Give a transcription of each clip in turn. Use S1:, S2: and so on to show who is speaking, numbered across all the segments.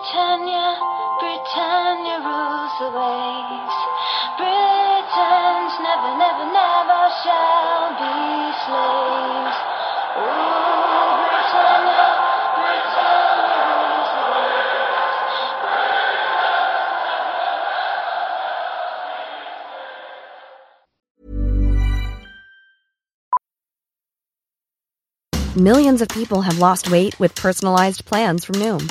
S1: Britannia, Britannia rules the waves. Britons never, never, never shall be slaves.
S2: Millions of people have lost weight with personalized plans from Noom,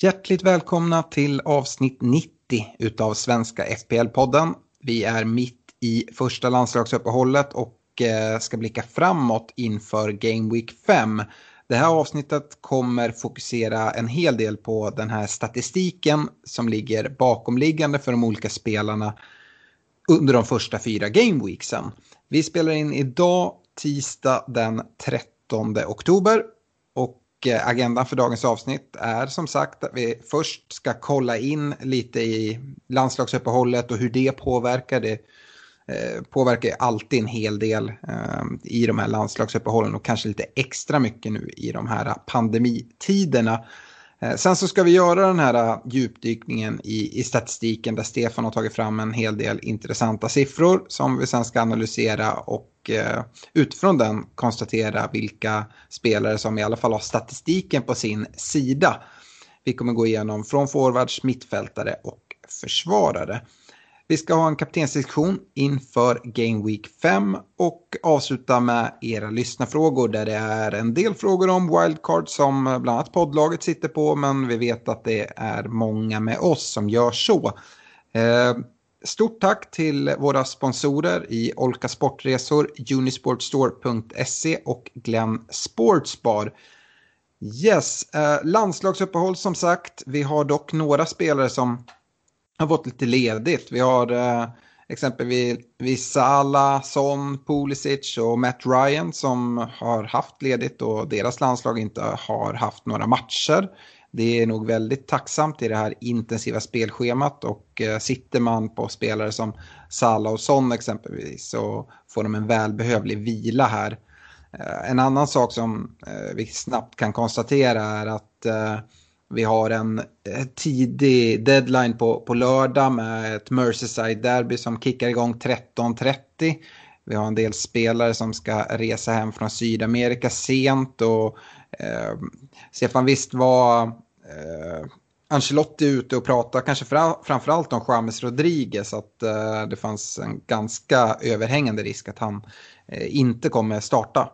S3: Hjärtligt välkomna till avsnitt 90 utav Svenska FPL-podden. Vi är mitt i första landslagsuppehållet och eh, ska blicka framåt inför Game Week 5. Det här avsnittet kommer fokusera en hel del på den här statistiken som ligger bakomliggande för de olika spelarna under de första fyra Game Weeksen. Vi spelar in idag tisdag den 13 oktober och Eh, agendan för dagens avsnitt är som sagt att vi först ska kolla in lite i landslagsuppehållet och hur det påverkar det eh, påverkar alltid en hel del eh, i de här landslagsuppehållen och kanske lite extra mycket nu i de här pandemitiderna. Eh, sen så ska vi göra den här eh, djupdykningen i, i statistiken där Stefan har tagit fram en hel del intressanta siffror som vi sen ska analysera och eh, utifrån den konstatera vilka spelare som i alla fall har statistiken på sin sida. Vi kommer gå igenom från forwards, mittfältare och försvarare. Vi ska ha en kaptensdiskussion inför Game Week 5 och avsluta med era lyssnarfrågor där det är en del frågor om wildcard som bland annat poddlaget sitter på men vi vet att det är många med oss som gör så. Eh, Stort tack till våra sponsorer i Olka Sportresor, Unisportstore.se och Glenn Sportsbar. Yes, eh, landslagsuppehåll som sagt. Vi har dock några spelare som har fått lite ledigt. Vi har eh, exempelvis Salah, Son, Pulisic och Matt Ryan som har haft ledigt och deras landslag inte har haft några matcher. Det är nog väldigt tacksamt i det här intensiva spelschemat och eh, sitter man på spelare som Salah och Son exempelvis så får de en välbehövlig vila här. Eh, en annan sak som eh, vi snabbt kan konstatera är att eh, vi har en eh, tidig deadline på, på lördag med ett Merseyside-derby som kickar igång 13.30. Vi har en del spelare som ska resa hem från Sydamerika sent och eh, Stefan visst var eh, Ancelotti ute och pratade kanske fra, framförallt om James Rodriguez att eh, det fanns en ganska överhängande risk att han eh, inte kommer starta.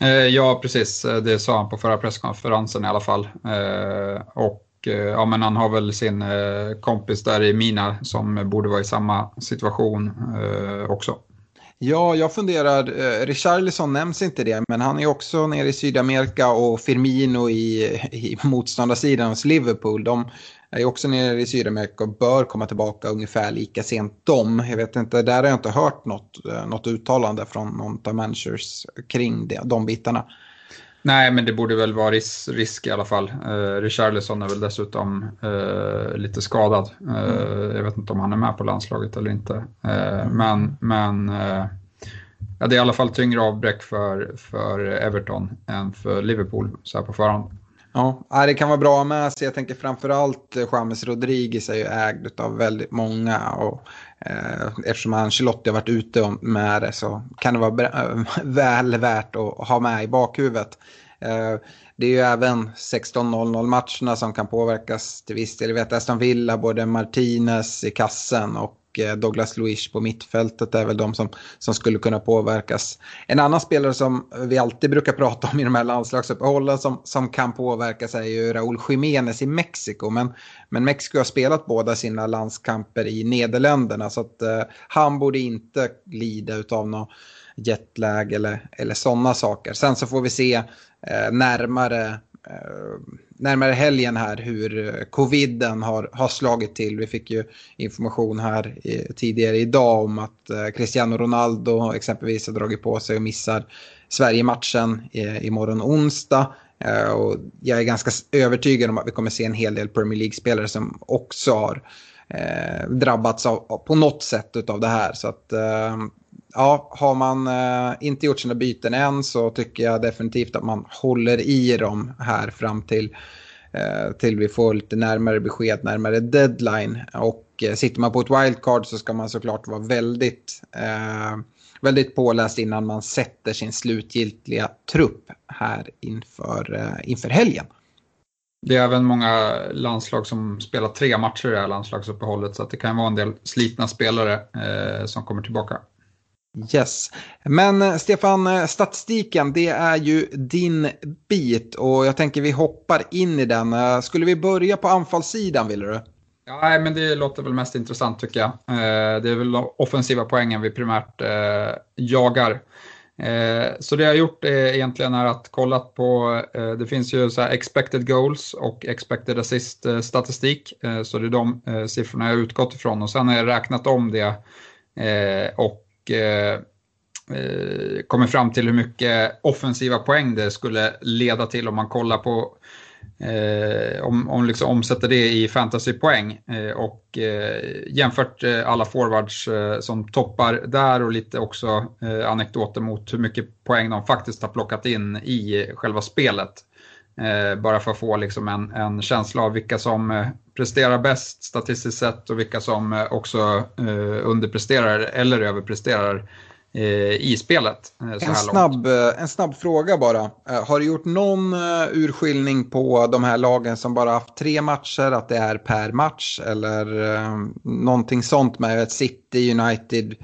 S4: Eh, ja, precis. Eh, det sa han på förra presskonferensen i alla fall. Eh, och ja, men han har väl sin kompis där i Mina som borde vara i samma situation också.
S3: Ja, jag funderar, Richarlison nämns inte det, men han är också nere i Sydamerika och Firmino i, i motståndarsidan hos Liverpool. De är också nere i Sydamerika och bör komma tillbaka ungefär lika sent dem. Jag vet inte, där har jag inte hört något, eh, något uttalande från någon av managers kring det, de bitarna.
S4: Nej, men det borde väl vara ris risk i alla fall. Eh, Richarlison är väl dessutom eh, lite skadad. Eh, Jag vet inte om han är med på landslaget eller inte. Eh, men men eh, ja, det är i alla fall tyngre avbräck för, för Everton än för Liverpool så här på förhand.
S3: Ja, det kan vara bra med sig. Jag tänker framförallt eh, James Rodriguez är ju ägd av väldigt många. Och, eh, eftersom Ancelotti har varit ute med det så kan det vara eh, väl värt att ha med i bakhuvudet. Eh, det är ju även 16.00 matcherna som kan påverkas till viss del. Jag vet Aston Villa, både Martinez i kassen och Eh, Douglas Luiz på mittfältet är väl de som, som skulle kunna påverkas. En annan spelare som vi alltid brukar prata om i de här landslagsuppehållen som, som kan påverkas är ju Raúl Jiménez i Mexiko. Men, men Mexiko har spelat båda sina landskamper i Nederländerna så att eh, han borde inte lida av något jetlag eller, eller sådana saker. Sen så får vi se eh, närmare Eh, närmare helgen här hur eh, coviden har, har slagit till. Vi fick ju information här i, tidigare idag om att eh, Cristiano Ronaldo exempelvis har dragit på sig och missar Sverige-matchen eh, imorgon onsdag. och jag är ganska övertygad om att vi kommer se en hel del Premier League-spelare som också har drabbats av, på något sätt av det här. Så att ja, har man eh, inte gjort sina byten än så tycker jag definitivt att man håller i dem här fram till, eh, till vi får lite närmare besked, närmare deadline. Och eh, sitter man på ett wildcard så ska man såklart vara väldigt, eh, väldigt påläst innan man sätter sin slutgiltiga trupp här inför, eh, inför helgen.
S4: Det är även många landslag som spelar tre matcher i det här landslagsuppehållet så att det kan vara en del slitna spelare eh, som kommer tillbaka.
S3: Yes. Men eh, Stefan, eh, statistiken det är ju din bit och jag tänker vi hoppar in i den. Eh, skulle vi börja på anfallssidan vill du?
S4: Ja, men det låter väl mest intressant tycker jag. Det är väl offensiva poängen vi primärt jagar. Så det jag har gjort är egentligen är att kollat på, det finns ju så expected goals och expected assist statistik. Så det är de siffrorna jag har utgått ifrån och sen har jag räknat om det och Eh, eh, kommer fram till hur mycket offensiva poäng det skulle leda till om man kollar på Eh, om, om liksom omsätter det i fantasypoäng eh, och eh, jämfört eh, alla forwards eh, som toppar där och lite också eh, anekdoter mot hur mycket poäng de faktiskt har plockat in i själva spelet bara för att få liksom en, en känsla av vilka som presterar bäst statistiskt sett och vilka som också underpresterar eller överpresterar i spelet.
S3: en, snabb, en snabb fråga bara. Har du gjort någon urskiljning på de här lagen som bara haft tre matcher, att det är per match eller någonting sånt med ett City, United,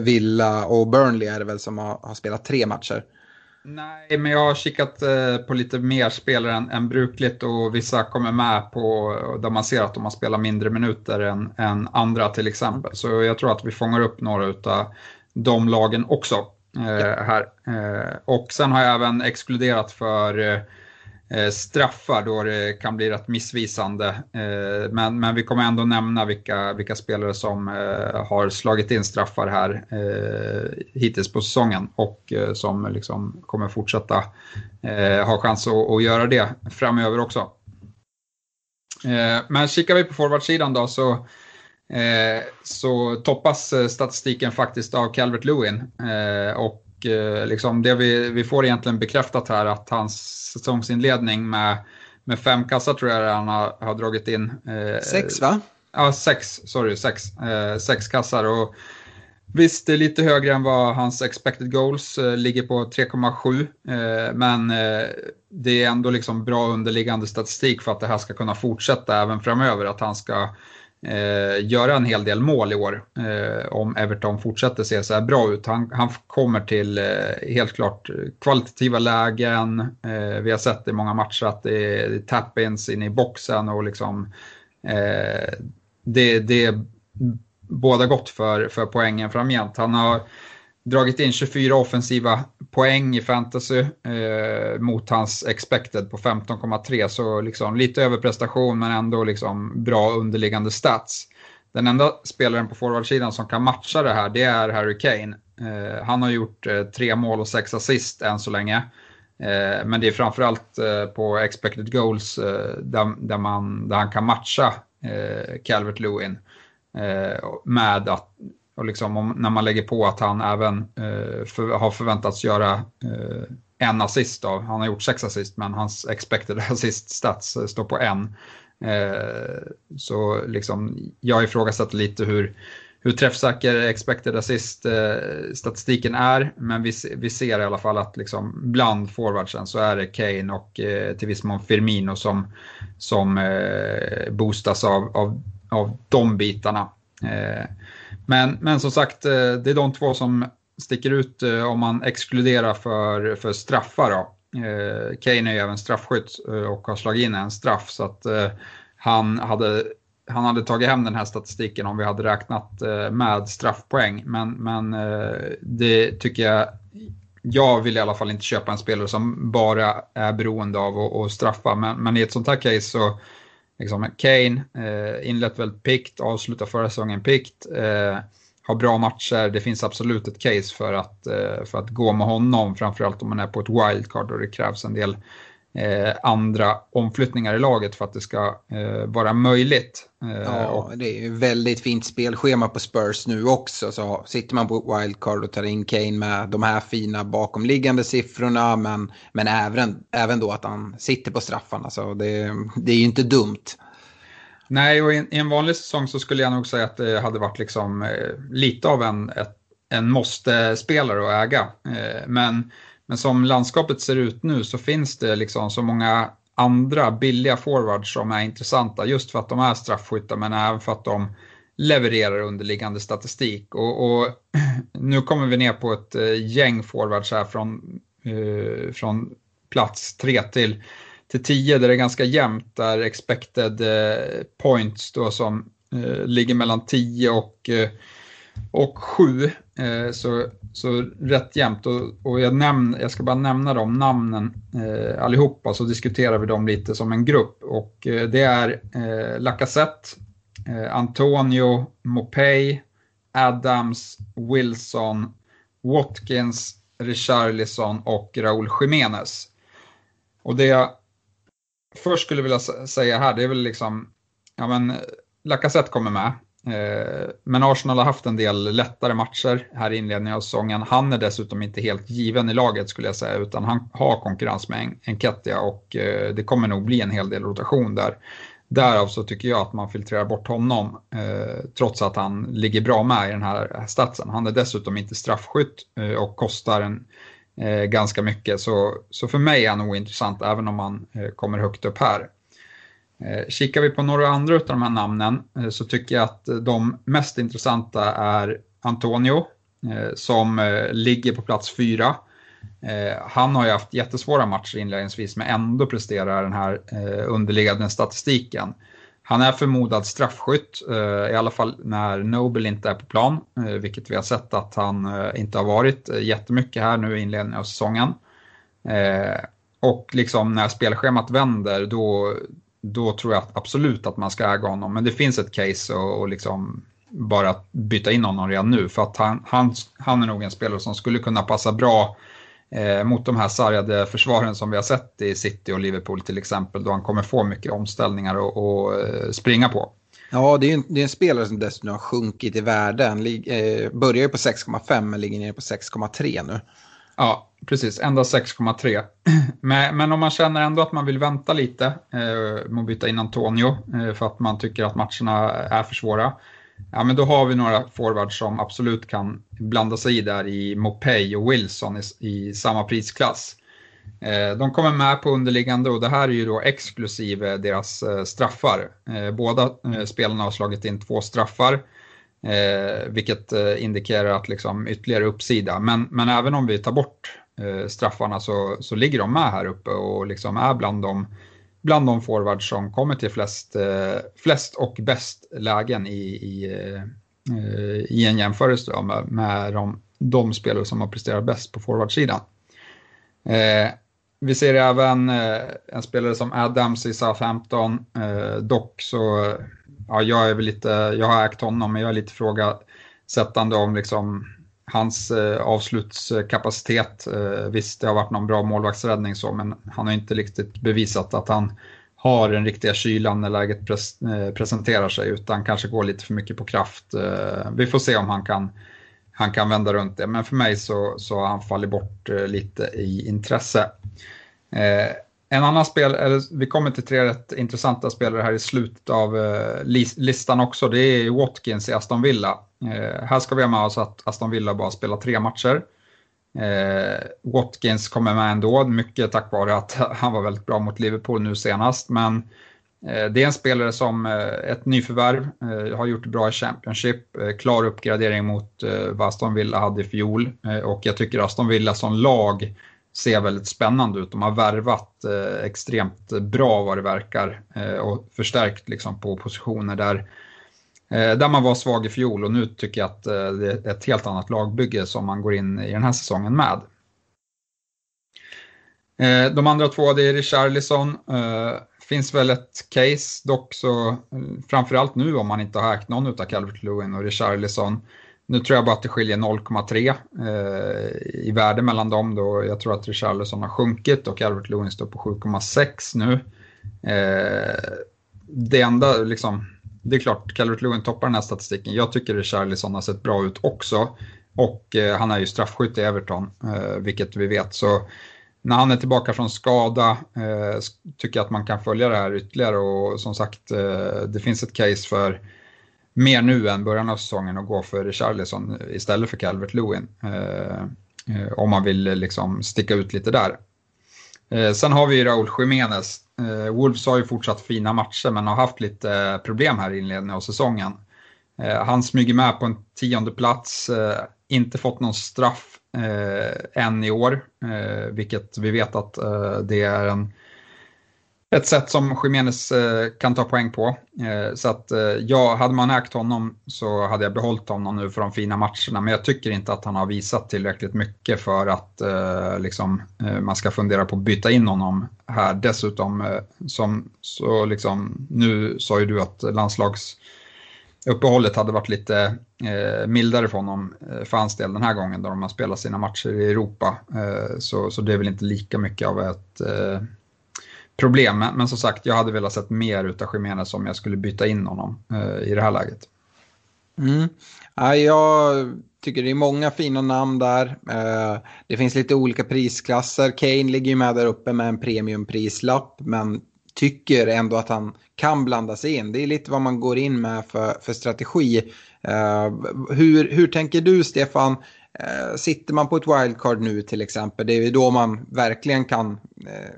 S3: Villa och Burnley är det väl som har, har spelat tre matcher?
S4: Nej, men jag har kikat på lite mer spelare än, än brukligt och vissa kommer med på där man ser att de har spelat mindre minuter än, än andra till exempel. Så jag tror att vi fångar upp några av de lagen också eh, här. Eh, och sen har jag även exkluderat för eh, Eh, straffar då det kan bli rätt missvisande. Eh, men, men vi kommer ändå nämna vilka, vilka spelare som eh, har slagit in straffar här hittills på säsongen och som liksom kommer fortsätta ha chans att, att göra det framöver också. Men kikar vi på forwardsidan då så så toppas statistiken faktiskt av Calvert Lewin. och och eh, liksom det vi, vi får egentligen bekräftat här att hans säsongsinledning med, med fem kassar tror jag han har, har dragit in.
S3: Eh, sex va?
S4: Ja, sex, sorry, sex, sex kassar. Och, Visst, det är lite högre än vad hans expected goals eh, ligger på 3,7. Eh, men eh, det är ändå liksom bra underliggande statistik för att det här ska kunna fortsätta även framöver. Att han ska eh, göra en hel del mål i år eh, om Everton fortsätter se så här bra ut. Han, han kommer till eh, helt klart kvalitativa lägen. Eh, vi har sett i många matcher att det är tap-ins in i boxen och liksom eh, det, det är båda gott för, för poängen framgent. Han har dragit in 24 offensiva poäng i fantasy eh, mot hans expected på 15,3 så liksom lite överprestation men ändå liksom bra underliggande stats. Den enda spelaren på forwardsidan som kan matcha det här det är Harry Kane. Eh, han har gjort eh, tre mål och sex assist än så länge. Eh, men det är framförallt eh, på expected goals eh, där, där, man, där han kan matcha eh, Calvert Lewin eh, med att och liksom om, när man lägger på att han även eh, för, har förväntats göra eh, en assist. Då. Han har gjort sex assist men hans expected assist stats står på en. Eh, så liksom, jag ifrågasätter lite hur, hur träffsäker expected assist-statistiken eh, är. Men vi, vi ser i alla fall att liksom bland forwardsen så är det Kane och eh, till viss mån Firmino som, som eh, boostas av, av, av de bitarna. Eh, men, men som sagt, eh, det är de två som sticker ut eh, om man exkluderar för, för straffar. Då. Eh, Kane är ju även straffskytt och har slagit in en straff så att han hade han hade tagit hem den här statistiken om vi hade räknat med straffpoäng. Men, men det tycker jag, jag vill i alla fall inte köpa en spelare som bara är beroende av att straffa. Men, men, i ett sånt här case så, liksom, Kane eh, inlett väldigt pikt, avslutar förra säsongen pikt, eh, har bra matcher. Det finns absolut ett case för att, eh, för att gå med honom, framförallt om man är på ett wildcard och det krävs en del eh, andra omflyttningar i laget för att det ska eh, vara möjligt.
S3: Eh, ja, och... det är ju väldigt fint spelschema på Spurs nu också. Så sitter man på wildcard och tar in Kane med de här fina bakomliggande siffrorna men, men även, även då att han sitter på straffarna. Så det, det är ju inte dumt.
S4: Nej, och i en vanlig säsong så skulle jag nog säga att det hade varit liksom eh, lite av en, ett, en måste-spelare att äga. Eh, men men som landskapet ser ut nu så finns det liksom så många andra billiga forwards som är intressanta just för att de är straffskyttar men även för att de levererar underliggande statistik. Och, och nu kommer vi ner på ett eh, gäng forwards här från, uh, från plats 3 till, till 10 där det är ganska jämnt där expected eh, points då som uh, ligger mellan 10 och och 7. Eh, så, så rätt jämnt. Och, och jag, nämn, jag ska bara nämna de namnen eh, allihopa så diskuterar vi dem lite som en grupp. Och eh, det är eh, Lacazette, eh, Antonio, Mopey, Adams, Wilson, Watkins, Richarlison och Raúl Jiménez. Och det jag först skulle vilja säga här, det är väl liksom, ja men Lacazette kommer med. Eh, men Arsenal har haft en del lättare matcher här i inledningen av säsongen. Han är dessutom inte helt given i laget skulle jag säga, utan han har konkurrens med Enketia och eh, det kommer nog bli en hel del rotation där. Därav så tycker jag att man filtrerar bort honom eh, trots att han ligger bra med i den här statsen. Han är dessutom inte straffskytt eh, och kostar en, ganska mycket. Så, så för mig är han ointressant även om han kommer högt upp här. Eh, kikar vi på några andra av de här namnen eh, så tycker jag att de mest intressanta är Antonio eh, som eh, ligger på plats fyra. Eh, han har ju haft jättesvåra matcher inledningsvis men ändå presterar den här eh, underliggande statistiken. Han är förmodad straffskytt, i alla fall när Nobel inte är på plan, vilket vi har sett att han inte har varit jättemycket här nu i inledningen av säsongen. Och liksom när spelschemat vänder då, då tror jag absolut att man ska äga honom. Men det finns ett case och, och liksom bara byta in honom redan nu. För att han, han, han är nog en spelare som skulle kunna passa bra eh, mot de här sargade försvaren som vi har sett i City och Liverpool till exempel. Då han kommer få mycket omställningar och, och eh, springa på.
S3: Ja, det är, en, det är en spelare som dessutom har sjunkit i värde. Eh, börjar ju på 6,5 men ligger nere på 6,3 nu.
S4: Ja, precis. Endast 6,3. Men, men, om man känner ändå att man vill vänta lite eh, med att byta in Antonio eh, för att man tycker att matcherna är för svåra. Ja, men då har vi några forwards som absolut kan blanda sig i där i Mopey och Wilson i, i samma prisklass. Eh, de kommer med på underliggande och det här är ju då exklusive deras eh, straffar. Eh, båda eh, spelarna har slagit in två straffar. Eh, vilket eh, indikerar att liksom ytterligare uppsida. Men, men även om vi tar bort eh, straffarna så, så ligger de med här uppe och liksom är bland de, bland de forwards som kommer till flest, eh, flest och bäst lägen i, i, eh, i en jämförelse med, med de, de spelare som har presterat bäst på forwardsidan. Eh, vi ser även eh, en spelare som Adams i Southampton. Eh, dock så ja, jag är väl lite, jag har ägt honom, men jag är lite frågasättande om liksom hans eh, avslutskapacitet. Eh, visst, det har varit någon bra målvaktsräddning så, men han har inte riktigt bevisat att han har den riktiga kylan när läget pres eh, presenterar sig, utan kanske går lite för mycket på kraft. Eh, vi får se om han kan, han kan vända runt det, men för mig så, så har han fallit bort eh, lite i intresse. Eh, en annan spel, eller vi kommer till tre rätt intressanta spelare här i slutet av eh, listan också. Det är Watkins i Aston Villa. Eh, här ska vi ha med oss att Aston Villa bara spelar tre matcher. Eh, Watkins kommer med ändå, mycket tack vare att han var väldigt bra mot Liverpool nu senast. Men eh, det är en spelare som eh, ett nyförvärv, eh, har gjort bra i Championship, klar uppgradering mot vad Aston Villa hade i fjol och jag tycker Aston Villa som lag ser väldigt spännande ut. De har värvat eh, extremt bra vad det verkar eh, och förstärkt liksom på positioner där eh, där man var svag i fjol och nu tycker jag att det är ett helt annat lagbygge som man går in i den här säsongen med. Eh, de andra två, det är Richarlison. Eh, finns väl ett case, dock så eh, framförallt nu om man inte har ägt någon av Calvert Lewin och Richarlison. Nu tror jag bara att det skiljer 0,3 eh, i värde mellan dem då. Jag tror att Richarlison har sjunkit och Albert Lewin står på 7,6 nu. Eh, det enda liksom, det är klart, Calvert Lewin toppar den här statistiken. Jag tycker Richarlison har sett bra ut också. Och eh, han är ju straffskytt i Everton, eh, vilket vi vet. Så när han är tillbaka från skada eh, tycker jag att man kan följa det här ytterligare och som sagt eh, det finns ett case för mer nu än början av säsongen och gå för Richarlison istället för Calvert Lewin. Eh, eh, om man vill eh, liksom sticka ut lite där. Eh, sen har vi Raúl Jiménez. Eh, Wolves har ju fortsatt fina matcher men har haft lite eh, problem här i inledningen av säsongen. Eh, han smyger med på en tionde plats, inte fått någon straff eh, än i år, eh, vilket vi vet att eh, det är en, ett sätt som Jiménez eh, kan ta poäng på. Eh, så att eh, ja, hade man ägt honom så hade jag behållit honom nu för de fina matcherna, men jag tycker inte att han har visat tillräckligt mycket för att eh, liksom, eh, man ska fundera på att byta in honom här. Dessutom, eh, som, så liksom, nu sa ju du att landslags uppehållet hade varit lite eh, mildare för honom eh, för hans del den här gången då de har spelat sina matcher i Europa. Eh, så, så det är väl inte lika mycket av ett eh, problem. Men, som sagt, jag hade velat sett mer utav Jiménez om jag skulle byta in honom eh, i det här läget.
S3: Mm. Ja, jag tycker det är många fina namn där. Eh, det finns lite olika prisklasser. Kane ligger ju med där uppe med en premiumprislapp men tycker ändå att han kan blanda sig in. Det är lite vad man går in med för, för strategi. Eh, hur, hur tänker du Stefan? Eh, sitter man på ett wildcard nu till exempel, det är ju då man verkligen kan, eh,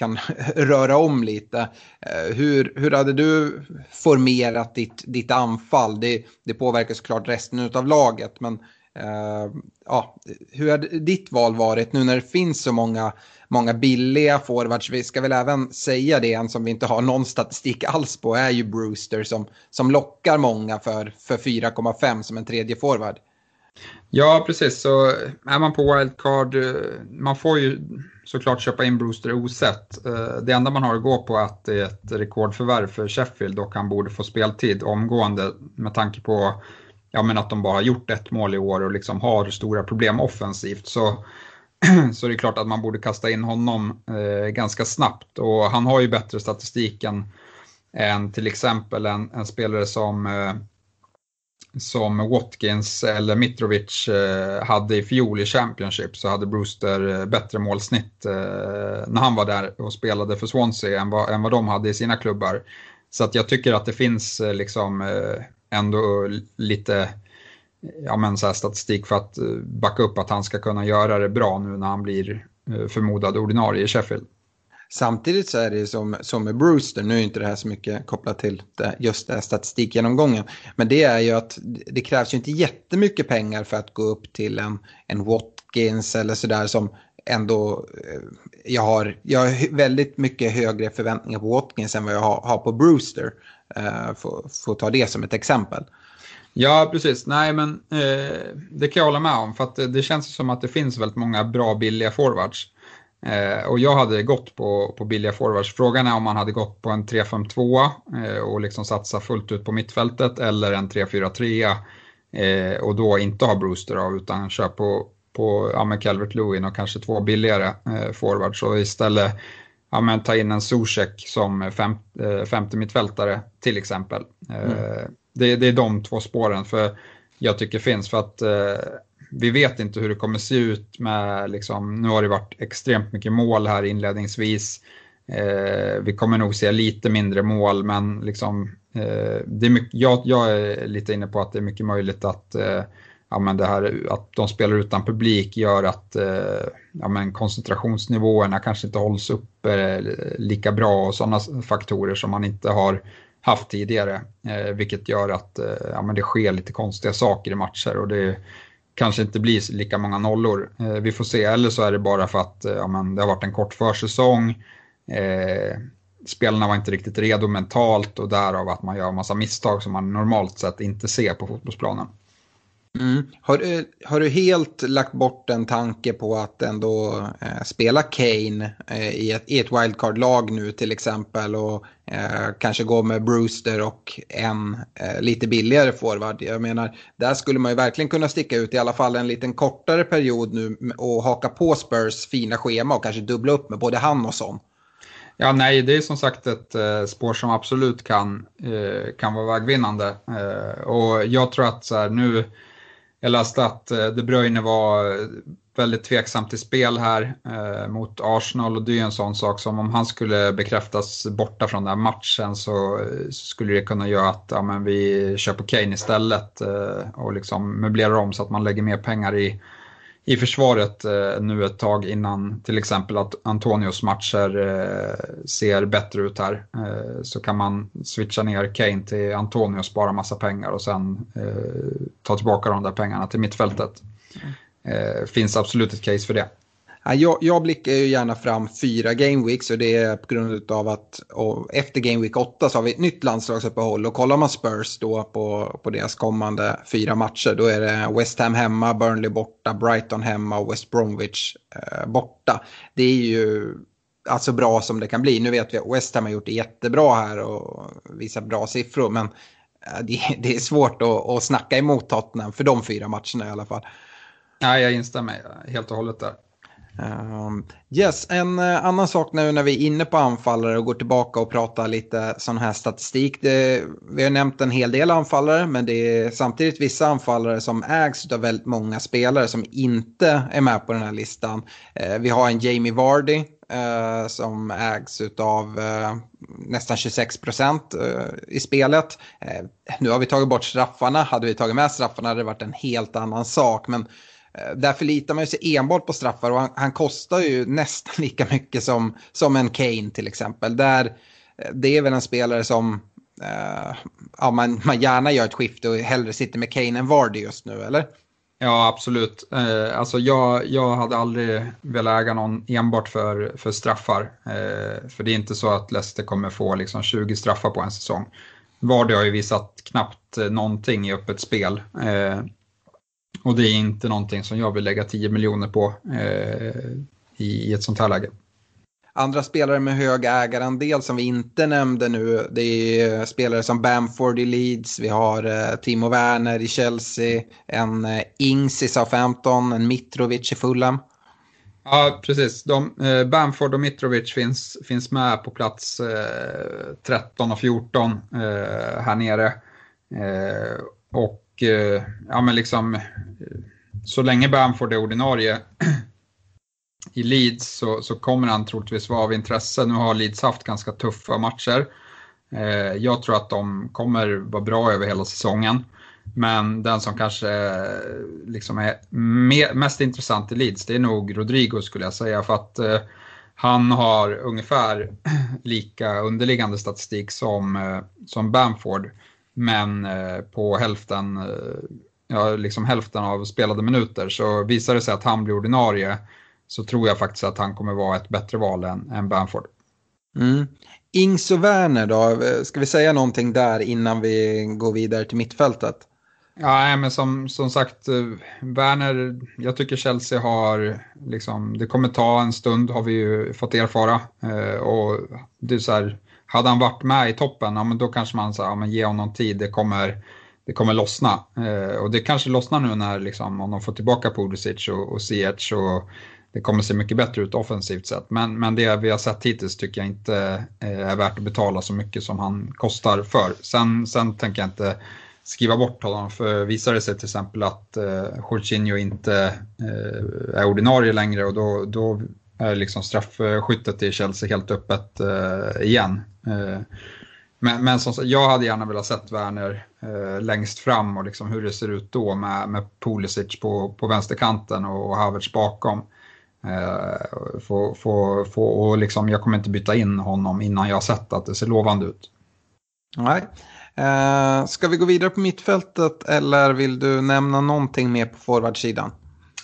S3: kan röra om lite. Eh, hur, hur hade du formerat ditt, ditt anfall? Det, det påverkar såklart resten av laget, men eh, ja, hur hade ditt val varit nu när det finns så många många billiga forwards. Vi ska väl även säga det, en som vi inte har någon statistik alls på är ju Brewster som, som lockar många för, för 4,5 som en tredje forward.
S4: Ja, precis. Så är man på wildcard, eh, man får ju såklart köpa in Brewster osett. Eh, det enda man har att gå på är att det är ett rekordförvärv för Sheffield och han borde få speltid omgående med tanke på ja, men att de bara har gjort ett mål i år och liksom har stora problem offensivt. Så så det är klart att man borde kasta in honom eh, ganska snabbt. Och han har ju bättre statistik än, än till exempel en, en spelare som, eh, som Watkins eller Mitrovic eh, hade i fjol i Championship så hade Brewster eh, bättre målsnitt eh, när han var där och spelade för Swansea än vad, än vad de hade i sina klubbar. Så att jag tycker att det finns eh, liksom eh, ändå lite ja, men så statistik för att eh, backa upp att han ska kunna göra det bra nu när han blir eh, förmodad ordinarie i Sheffield.
S3: Samtidigt så är det som, som med Brewster, nu är inte det här så mycket kopplat till det, just det här statistikgenomgången, men det är ju att det krävs ju inte jättemycket pengar för att gå upp till en, en Watkins eller sådär som ändå, eh, jag har, jag har väldigt mycket högre förväntningar på Watkins än vad jag har, har på Brewster, uh, för att ta det som ett exempel.
S4: Ja, precis. Nej, men eh, det kan jag hålla med om. För att det, det känns som att det finns väldigt många bra billiga forwards. Eh, och jag hade gått på, på billiga forwards. Frågan är om man hade gått på en 3-5-2 eh, och liksom satsa fullt ut på mittfältet eller en 3-4-3 eh, och då inte ha Brewster av utan kör på, på ja, Calvert Lewin och kanske två billigare eh, forwards och istället ja, men ta in en Zuzek som fem, eh, femte mittfältare till exempel. Mm. Eh, det, det är de två spåren för jag tycker finns för att eh, vi vet inte hur det kommer se ut med, liksom, nu har det varit extremt mycket mål här inledningsvis. Eh, vi kommer nog se lite mindre mål men liksom, eh, det är mycket, jag, jag, är lite inne på att det är mycket möjligt att, eh, ja, men det här att de spelar utan publik gör att eh, ja, men koncentrationsnivåerna kanske inte hålls uppe eh, lika bra och sådana faktorer som man inte har haft tidigare. Eh, vilket gör att eh, ja, men det sker lite konstiga saker i matcher och det kanske inte blir lika många nollor. Eh, vi får se, eller så är det bara för att eh, ja, men det har varit en kort försäsong. Eh, spelarna var inte riktigt redo mentalt och därav att man gör massa misstag som man normalt sett inte ser på fotbollsplanen.
S3: Mm. Har, du, har du helt lagt bort en tanke på att ändå eh, spela Kane eh, i ett, ett wildcard-lag nu till exempel och eh, kanske gå med Brewster och en eh, lite billigare forward? Jag menar, där skulle man ju verkligen kunna sticka ut i alla fall en liten kortare period nu och haka på Spurs fina schema och kanske dubbla upp med både han och sån.
S4: Ja, nej, det är som sagt ett eh, spår som absolut kan, eh, kan vara vägvinnande. Eh, och jag tror att så här, nu jag läste att eh, De Bruyne var eh, väldigt tveksam till spel här eh, mot Arsenal och det är ju en sån sak som om han skulle bekräftas borta från den här matchen så, eh, så skulle det kunna göra att ja, men vi kör på Kane istället eh, och liksom möblerar om så att man lägger mer pengar i i försvaret eh, nu ett tag innan till exempel att Antonios matcher eh, ser bättre ut här. Eh, så kan man switcha ner Kane till Antonio och spara massa pengar och sen eh, ta tillbaka de där pengarna till mittfältet. Mm eh, finns absolut ett case för det.
S3: Jag, jag blickar ju gärna fram fyra gameweeks och det är på grund av att efter Game Week 8 så har vi ett nytt landslagsuppehåll och kollar man Spurs då på, på deras kommande fyra matcher då är det West Ham hemma, Burnley borta, Brighton hemma och West Bromwich eh, borta. Det är ju alltså bra som det kan bli. Nu vet vi att West Ham har gjort det jättebra här och visar bra siffror men eh, det, det är svårt att, att snacka emot Tottenham för de fyra matcherna i alla fall.
S4: Nej, jag instämmer helt och hållet där.
S3: Um, yes, en uh, annan sak nu när vi är inne på anfallare och går tillbaka och pratar lite sån här statistik. Det, vi har nämnt en hel del anfallare men det är samtidigt vissa anfallare som ägs av väldigt många spelare som inte är med på den här listan. Uh, vi har en Jamie Vardy uh, som ägs av nästan 26 procent i spelet. nu har vi tagit bort straffarna. Hade vi tagit med straffarna hade det varit en helt annan sak. Men Eh, där förlitar man sig enbart på straffar och han, han, kostar ju nästan lika mycket som, som en Kane till exempel. Där, eh, det är väl en spelare som uh, ja, man, man gärna gör ett skifte och hellre sitter med Kane än Vardy just nu, eller?
S4: Ja, absolut. Eh, alltså jag, jag hade aldrig velat äga någon enbart för, för straffar. Eh, för det är inte så att Leicester kommer få liksom 20 straffar på en säsong. Vardy har ju visat knappt någonting i öppet spel. Eh, och det är inte någonting som jag vill lägga 10 miljoner på eh, i, ett sånt här läge.
S3: Andra spelare med hög ägarandel som vi inte nämnde nu, det är spelare som Bamford i Leeds, vi har eh, Timo Werner i Chelsea, en eh, Ings i Southampton, en Mitrovic i Fulham.
S4: Ja, precis. De, eh, Bamford och Mitrovic finns, finns med på plats eh, 13 och 14 eh, här nere. Eh, och Eh, ja, men liksom, så länge Bamford är ordinarie i Leeds så, så, kommer han troligtvis vara av intresse. Nu har Leeds haft ganska tuffa matcher. Eh, jag tror att de kommer vara bra över hela säsongen. Men den som kanske eh, liksom är mest intressant i Leeds, det är nog Rodrigo skulle jag säga. För att eh, han har ungefär lika underliggande statistik som, eh, som Bamford. Men eh, på hälften, eh, ja, liksom hälften av spelade minuter så visar det sig att han blir ordinarie så tror jag faktiskt att han kommer vara ett bättre val än, än Bamford.
S3: Mm. Ings och Werner då, ska vi säga någonting där innan vi går vidare till mittfältet?
S4: Ja, men som, som sagt, eh, Werner, jag tycker Chelsea har, liksom, det kommer ta en stund har vi ju fått erfara. och det är så här, hade han varit med i toppen, ja, men då kanske man sa, ja, men ge honom tid, det kommer, det kommer lossna. Eh, och det kanske lossnar nu när liksom, om de får tillbaka Pulisic och, och Ziyech och det kommer se mycket bättre ut offensivt sett. Men, men det vi har sett hittills tycker jag inte eh, är värt att betala så mycket som han kostar för. Sen, sen tänker jag inte skriva bort honom. För visar det sig till exempel att eh, Jorginho inte eh, är ordinarie längre och då, då är liksom straffskyttet i Chelsea helt öppet eh, igen. Eh, men, men som, jag hade gärna velat sett Werner eh, längst fram och liksom hur det ser ut då med, med Pulisic på, på vänsterkanten och, och Havertz bakom. Eh, få, få, få, och liksom, jag kommer inte byta in honom innan jag har sett att det ser lovande ut.
S3: Nej. Eh, ska vi gå vidare på mittfältet eller vill du nämna någonting mer på forwardsidan?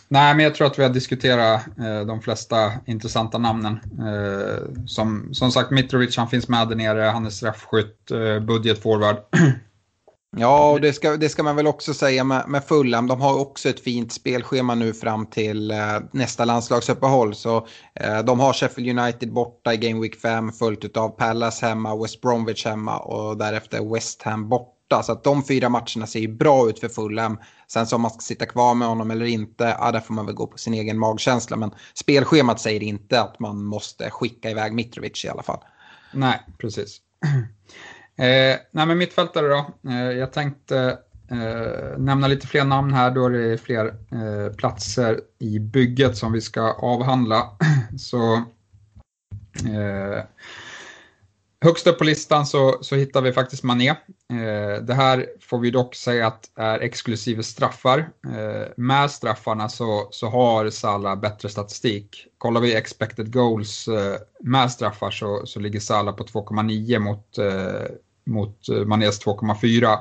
S4: Nej, men jag tror att vi har diskuterat eh, de flesta intressanta namnen. Eh, som, som sagt, Mitrovic han finns med där nere, han är straffskytt, eh, budgetforward.
S3: Ja, och det ska, det ska man väl också säga med, med Fulham. De har också ett fint spelschema nu fram till eh, nästa landslagsuppehåll. Så eh, de har Sheffield United borta i Game Week 5 följt av Palace hemma, West Bromwich hemma och därefter West Ham borta. Så att de fyra matcherna ser ju bra ut för Fulham. Sen så om man ska sitta kvar med honom eller inte, ja, där får man väl gå på sin egen magkänsla. Men spelschemat säger inte att man måste skicka iväg Mitrovic i alla fall.
S4: Nej, precis. Eh, nej, men mittfältare då. Eh, jag tänkte eh, nämna lite fler namn här, då är det fler eh, platser i bygget som vi ska avhandla. Så eh, Högst upp på listan så, så hittar vi faktiskt Mané. Eh, det här får vi dock säga att är exklusive straffar. Eh, med straffarna så, så har Salah bättre statistik. Kollar vi expected goals eh, med straffar så, så ligger Salah på 2,9 mot, eh, mot eh, Manés 2,4.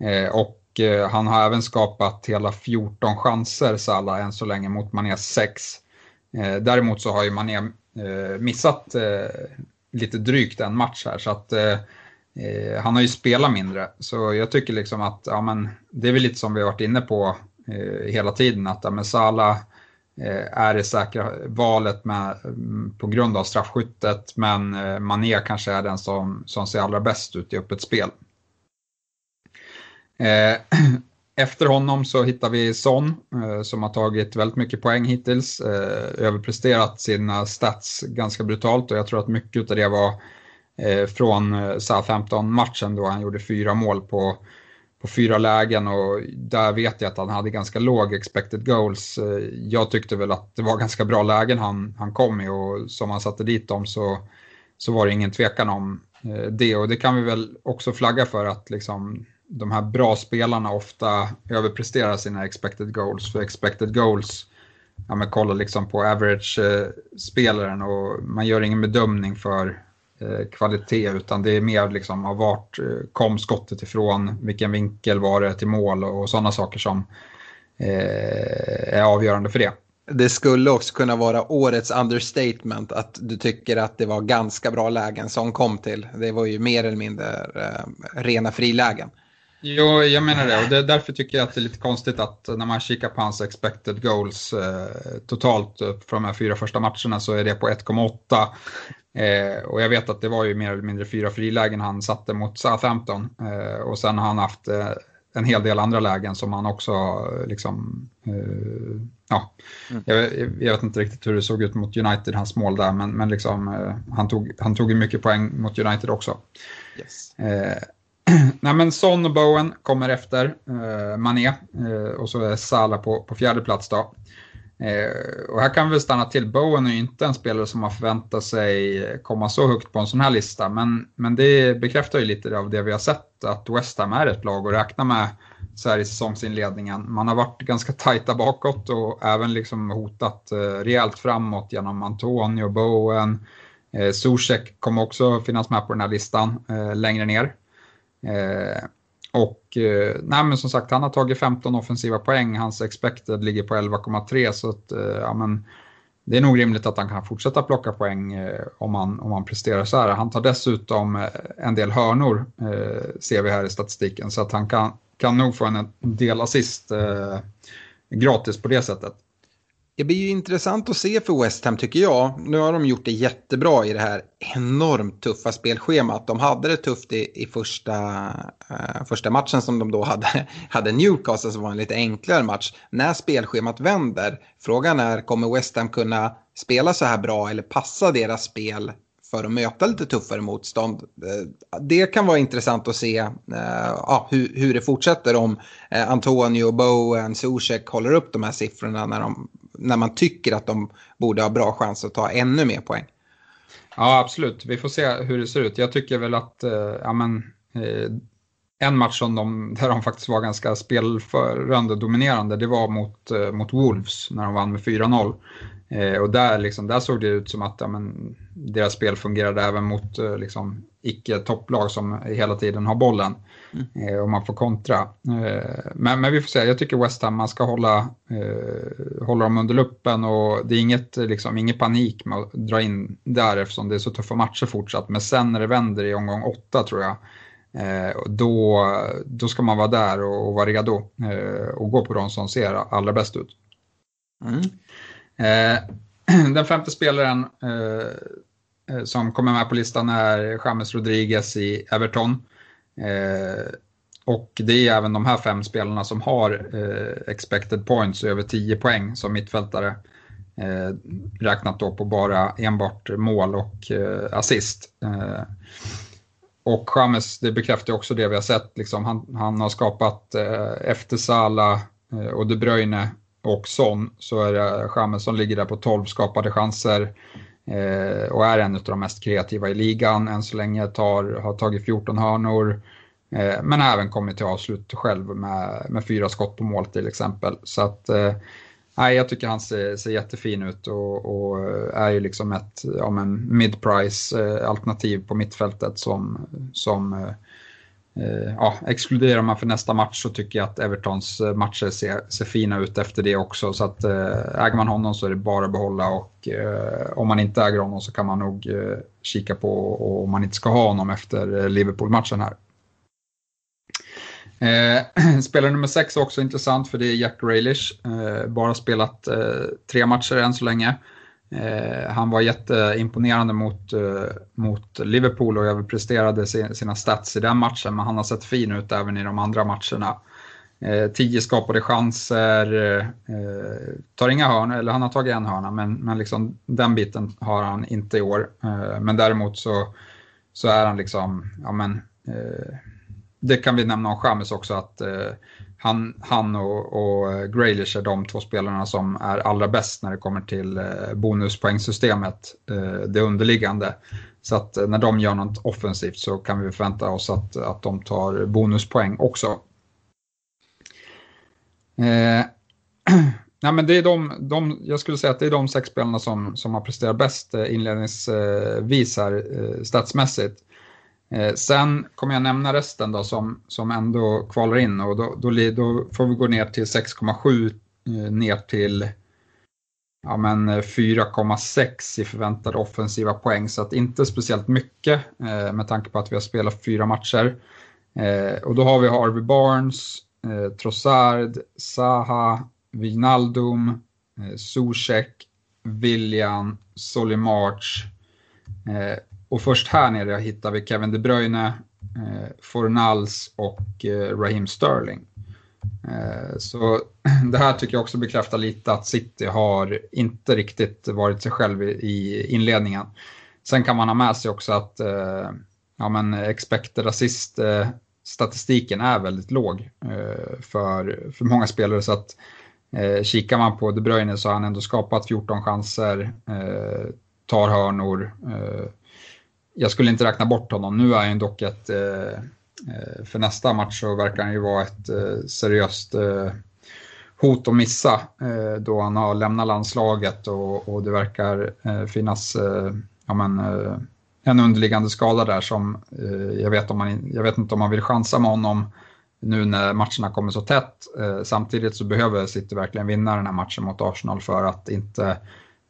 S4: Eh, och eh, han har även skapat hela 14 chanser, Salah, än så länge mot Manés 6. Eh, däremot så har ju Mané eh, missat lite drygt en match här. Så att eh, eh, han har ju spelat mindre. Så jag tycker liksom att ja, men, det är väl lite som vi har varit inne på eh, hela tiden. Att ja, men Salah eh, är det säkra valet med, mm, på grund av straffskyttet. Men eh, Mané kanske är den som, som ser allra bäst ut i öppet spel. Eh, Efter honom så hittar vi Son eh, som har tagit väldigt mycket poäng hittills. Eh, överpresterat sina stats ganska brutalt och jag tror att mycket av det var eh, från Southampton-matchen då han gjorde fyra mål på, på fyra lägen och där vet jag att han hade ganska låg expected goals. Jag tyckte väl att det var ganska bra lägen han, han kom i och som han satte dit dem så, så var det ingen tvekan om det och det kan vi väl också flagga för att liksom de här bra spelarna ofta överpresterar sina expected goals. För expected goals, ja men kolla liksom på average-spelaren eh, och man gör ingen bedömning för eh, kvalitet utan det är mer liksom av vart eh, kom skottet ifrån, vilken vinkel var det till mål och, sådana saker som är avgörande för det.
S3: Det skulle också kunna vara årets understatement att du tycker att det var ganska bra lägen som kom till. Det var ju mer eller mindre rena frilägen.
S4: Jo, jag menar det och det, därför tycker jag att det är lite konstigt att när man kikar på hans expected goals eh, totalt för de här fyra första matcherna så är det på 1,8. Eh, och jag vet att det var ju mer eller mindre fyra frilägen han satte mot Southampton eh, och sen har han haft eh, en hel del andra lägen som han också liksom, eh, ja, mm. jag, jag, vet inte riktigt hur det såg ut mot United, hans mål där, men, men liksom, eh, han, tog, han tog mycket poäng mot United också. Yes. Nej men Son och Bowen kommer efter eh, Mané eh, och så är Salah på, på fjärde plats då. Eh, och här kan vi stanna till. Bowen är ju inte en spelare som man förväntar sig komma så högt på en sån här lista, men, men det bekräftar ju lite av det vi har sett, att West Ham är ett lag att räkna med så här i säsongsinledningen. Man har varit ganska tajta bakåt och även liksom hotat eh, rejält framåt genom Antonio, Bowen, eh, Zuzek kommer också finnas med på den här listan eh, längre ner. Eh, och eh, nej, men som sagt, han har tagit 15 offensiva poäng. Hans expected ligger på 11,3 så att, eh, ja, men, det är nog rimligt att han kan fortsätta plocka poäng eh, om, han, om han presterar så här. Han tar dessutom eh, en del hörnor, eh, ser vi här i statistiken, så att han kan, kan nog få en del assist eh, gratis på det sättet.
S3: Det blir ju intressant att se för West Ham tycker jag. Nu har de gjort det jättebra i det här enormt tuffa spelschemat. De hade det tufft i, i första, uh, första matchen som de då hade, hade Newcastle som var en lite enklare match. När spelschemat vänder, frågan är kommer West Ham kunna spela så här bra eller passa deras spel för att möta lite tuffare motstånd. Eh, det kan vara intressant att se eh, uh, hur, hur det fortsätter om uh, Antonio, Bowen, Zuzek håller upp de här siffrorna när de när man tycker att de borde ha bra chans att ta ännu mer poäng.
S4: Ja, absolut. Vi får se hur det ser ut. Jag tycker väl att, eh, ja men, eh, en match som de, där de faktiskt var ganska spelförande dominerande, det var mot, eh, mot Wolves när de vann med 4-0. Eh, och där, liksom, där såg det ut som att ja, men, deras spel fungerade även mot eh, liksom, icke-topplag som hela tiden har bollen. Mm. Eh, och man får kontra. Eh, men, men vi får se, jag tycker West Ham, man ska hålla, eh, hålla dem under luppen och det är inget, liksom, ingen panik med att dra in där eftersom det är så tuffa matcher fortsatt. Men sen när det vänder i omgång åtta tror jag, Eh, då, då ska man vara där och, och vara redo och gå på de som ser allra bäst ut. Mm. Eh, den femte spelaren eh, eh, som kommer med på listan är James Rodriguez i Everton. Eh, och det är även de här fem spelarna som har eh, expected points över 10 poäng som mittfältare. räknat då på bara enbart mål och assist. Och James, det bekräftar också det vi har sett. Liksom, han, han har skapat eh, efter Salah eh, och De Bruyne och Son så är det James som ligger där på 12 skapade chanser eh, och är en av de mest kreativa i ligan. Än så länge tar, har tagit 14 hörnor eh, men även kommit till avslut själv med, med fyra skott på mål till exempel. Så att eh, Nej, jag tycker han ser, ser jättefin ut och, och eh, är ju liksom ett ja, mid-price eh, alternativ på mittfältet som, som eh, Eh, ja, exkluderar man för nästa match så tycker jag att Evertons eh, matcher ser, ser fina ut efter det också. Så att eh, äger man honom så är det bara att behålla och om man inte äger honom så kan man nog kika på om man inte ska ha honom efter Liverpool-matchen här. Eh, spelare nummer sex är också intressant för det är Jack Grealish. Eh, bara spelat eh, tre matcher än så länge. Eh, han var jätteimponerande mot, eh, mot Liverpool och överpresterade sina stats i den matchen, men han har sett fin ut även i de andra matcherna. Eh, tio skapade chanser, eh, tar inga hörn, eller han har tagit en hörna, men, men liksom, den biten har han inte i år. men däremot så, så är han liksom, ja men, det kan vi nämna om Chamez också att han, han och, och eh, Graylish är de två spelarna som är allra bäst när det kommer till eh, bonuspoängsystemet, eh, det underliggande. Så att när de gör något offensivt så kan vi förvänta oss att, att de tar bonuspoäng också. Eh, nej men det är de, de, jag skulle säga att det är de sex spelarna som, som har presterat bäst inledningsvis här statsmässigt. Eh, sen kommer jag nämna resten då som, som ändå kvalar in och då, då, då får vi gå ner till 6,7 eh, ner till ja, 4,6 eh, i förväntade offensiva poäng. Så att inte speciellt mycket eh, med tanke på att vi har spelat fyra matcher. Eh, och då har vi Harvey Barnes, eh, Trossard, Saha, Wijnaldum, eh, Zuzek, William, Solimarch, eh, och först här nere hittar vi Kevin De Bruyne, eh, Fornals och eh, Raheem Sterling. Eh, så det här tycker jag också bekräftar lite att City har inte riktigt varit sig själv i inledningen. Sen kan man ha med sig också att eh, ja, men expected assist eh, statistiken är väldigt låg eh, för, för många spelare. Så att eh, kikar man på De Bruyne så har han ändå skapat 14 chanser, eh, tar hörnor, eh, jag skulle inte räkna bort honom. Nu är han dock ett, eh, eh, för nästa match så verkar han ju vara ett eh, seriöst eh, hot att missa eh, då han har lämnat landslaget och, och det verkar finnas ja, men, en underliggande skada där som jag vet, om man, jag vet inte om man vill chansa med honom nu när matcherna kommer så tätt. Samtidigt så behöver City verkligen vinna den här matchen mot Arsenal för att inte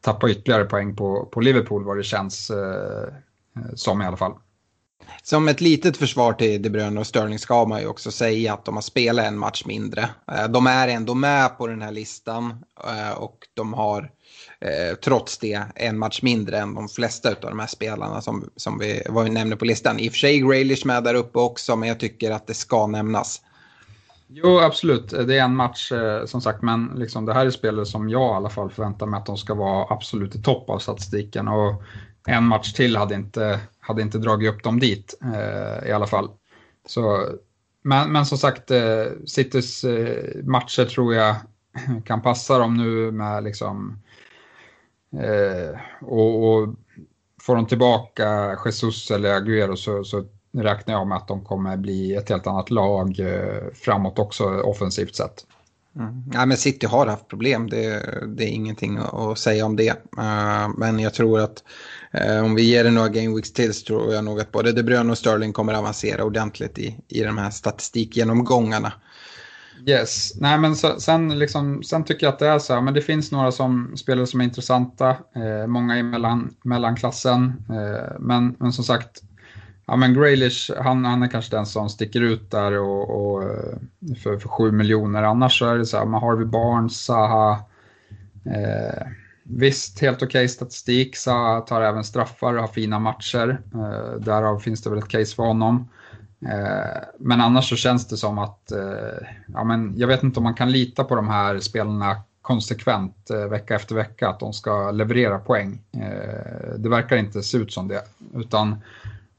S4: tappa ytterligare poäng på, på Liverpool vad det känns Eh, som i alla fall.
S3: Som ett litet försvar till De Bruyne och Sterling ska man ju också säga att de har spelat en match mindre. Eh, de är ändå med på den här listan eh, och de har trots det en match mindre än de flesta av de här spelarna som, som vi, vad vi nämner på listan. I och för sig Graylish med där uppe också men jag tycker att det ska nämnas.
S4: Jo, absolut. Det är en match som sagt, men liksom, det här är spelare som jag i alla fall förväntar mig att de ska vara absolut i topp av statistiken. Och en match till hade inte, hade inte dragit upp dem dit eh, i alla fall. Så, men, men som sagt, eh, Citys eh, matcher tror jag kan passa dem nu med liksom eh, och, och, får de tillbaka Jesus eller Aguero så, så räknar jag med att de kommer bli ett helt annat lag eh, framåt också offensivt sett.
S3: Mm. Ja, men City har haft problem, det, det är ingenting att säga om det. Eh, men jag tror att Eh, om vi ger det några game weeks till så tror jag nog att både De Bruyne och Sterling kommer avancera ordentligt i, i de här statistikgenomgångarna.
S4: Yes, nej men så, sen, liksom, sen tycker jag att det är så här, men det finns några som, spelare som är intressanta, eh, många i mellan, mellanklassen, eh, men, men som sagt, ja men Graylish, han, han är kanske den som sticker ut där och, och eh, för, för 7 miljoner, annars så är det så här, man har vi Barnes, Zaha, eh, Visst, helt okej okay statistik. Sa tar även straffar och har fina matcher. Eh, därav finns det väl ett case för honom. Eh, men annars så känns det som att, eh, ja men jag vet inte om man kan lita på de här spelarna konsekvent eh, vecka efter vecka, att de ska leverera poäng. Eh, det verkar inte se ut som det, utan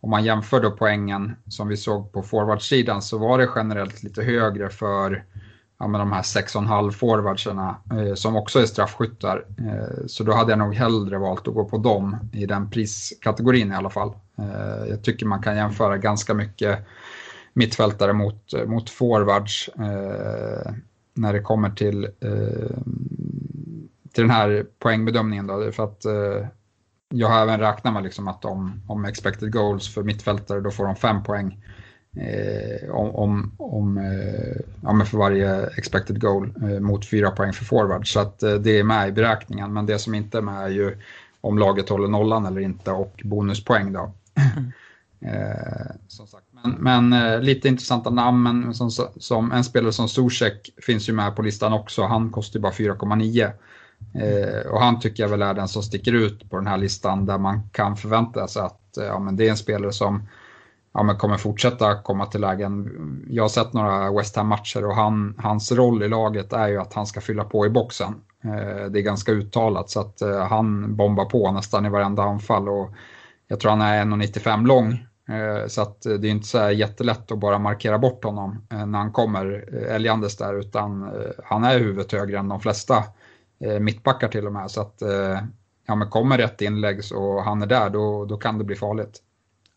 S4: om man jämför då poängen som vi såg på forwardsidan så var det generellt lite högre för ja, men de här 6,5 forwardsarna eh, som också är straffskyttar. Eh, så då hade jag nog hellre valt att gå på dem i den priskategorin i alla fall. Eh, jag tycker man kan jämföra ganska mycket mittfältare mot, eh, mot forwards eh, när det kommer till, eh, till den här poängbedömningen. Då, för att eh, jag har även räknat med liksom att om, om expected goals för mittfältare då får de fem poäng eh, om, om eh, ja, för varje expected goal eh, mot fyra poäng för forward. Så att, det är med i beräkningen, men det som inte är med är ju om laget håller nollan eller inte och bonuspoäng då. Mm. som sagt. Men, men lite intressanta namn, men som, som en spelare som Zuzek finns ju med på listan också. Han kostar ju bara 4,9. Eh, och han tycker jag väl är den som sticker ut på den här listan där man kan förvänta sig att ja, men det är en spelare som ja, men kommer fortsätta komma till lägen. Jag har sett några West Ham-matcher och han, hans roll i laget är ju att han ska fylla på i boxen. Eh, det är ganska uttalat så att eh, han bombar på nästan i varenda anfall och jag tror han är 1,95 lång. Eh, så att eh, det är inte så jättelätt att bara markera bort honom eh, när han kommer eh, älgandes där utan han är huvudet högre än de flesta mittbackar till och med. Så att ja, men kommer rätt inlägg och han är där då, då kan det bli farligt.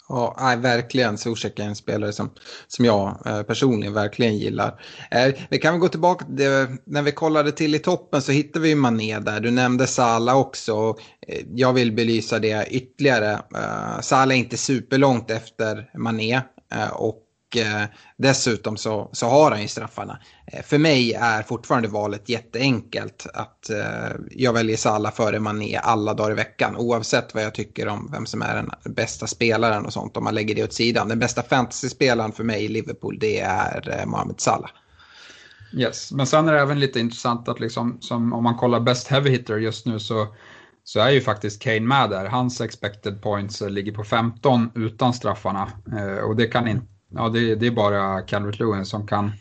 S3: Ja, nej, verkligen. Zuzek är en spelare som, som jag eh, personligen verkligen gillar. Eh, vi kan väl gå tillbaka, det, när vi kollade till i toppen så hittade vi Mané där. Du nämnde Sala också. Eh, jag vill belysa det ytterligare. Eh, Sala är inte superlångt efter Mané. Eh, och Eh, dessutom så, så har han ju straffarna. Eh, för mig är fortfarande valet jätteenkelt. Att eh, jag väljer Salah före Mané alla dagar i veckan. Oavsett vad jag tycker om vem som är den bästa spelaren och sånt. Om man lägger det åt sidan. Den bästa fantasyspelaren för mig i Liverpool det är Mohamed Salah.
S4: Yes, men sen är det även lite intressant att liksom, som om man kollar best heavy hitter just nu så så är ju faktiskt Kane med där. Hans expected points ligger på 15 utan straffarna. Eh, och det kan inte ja, det, det är bara Calvert Lewin som kan,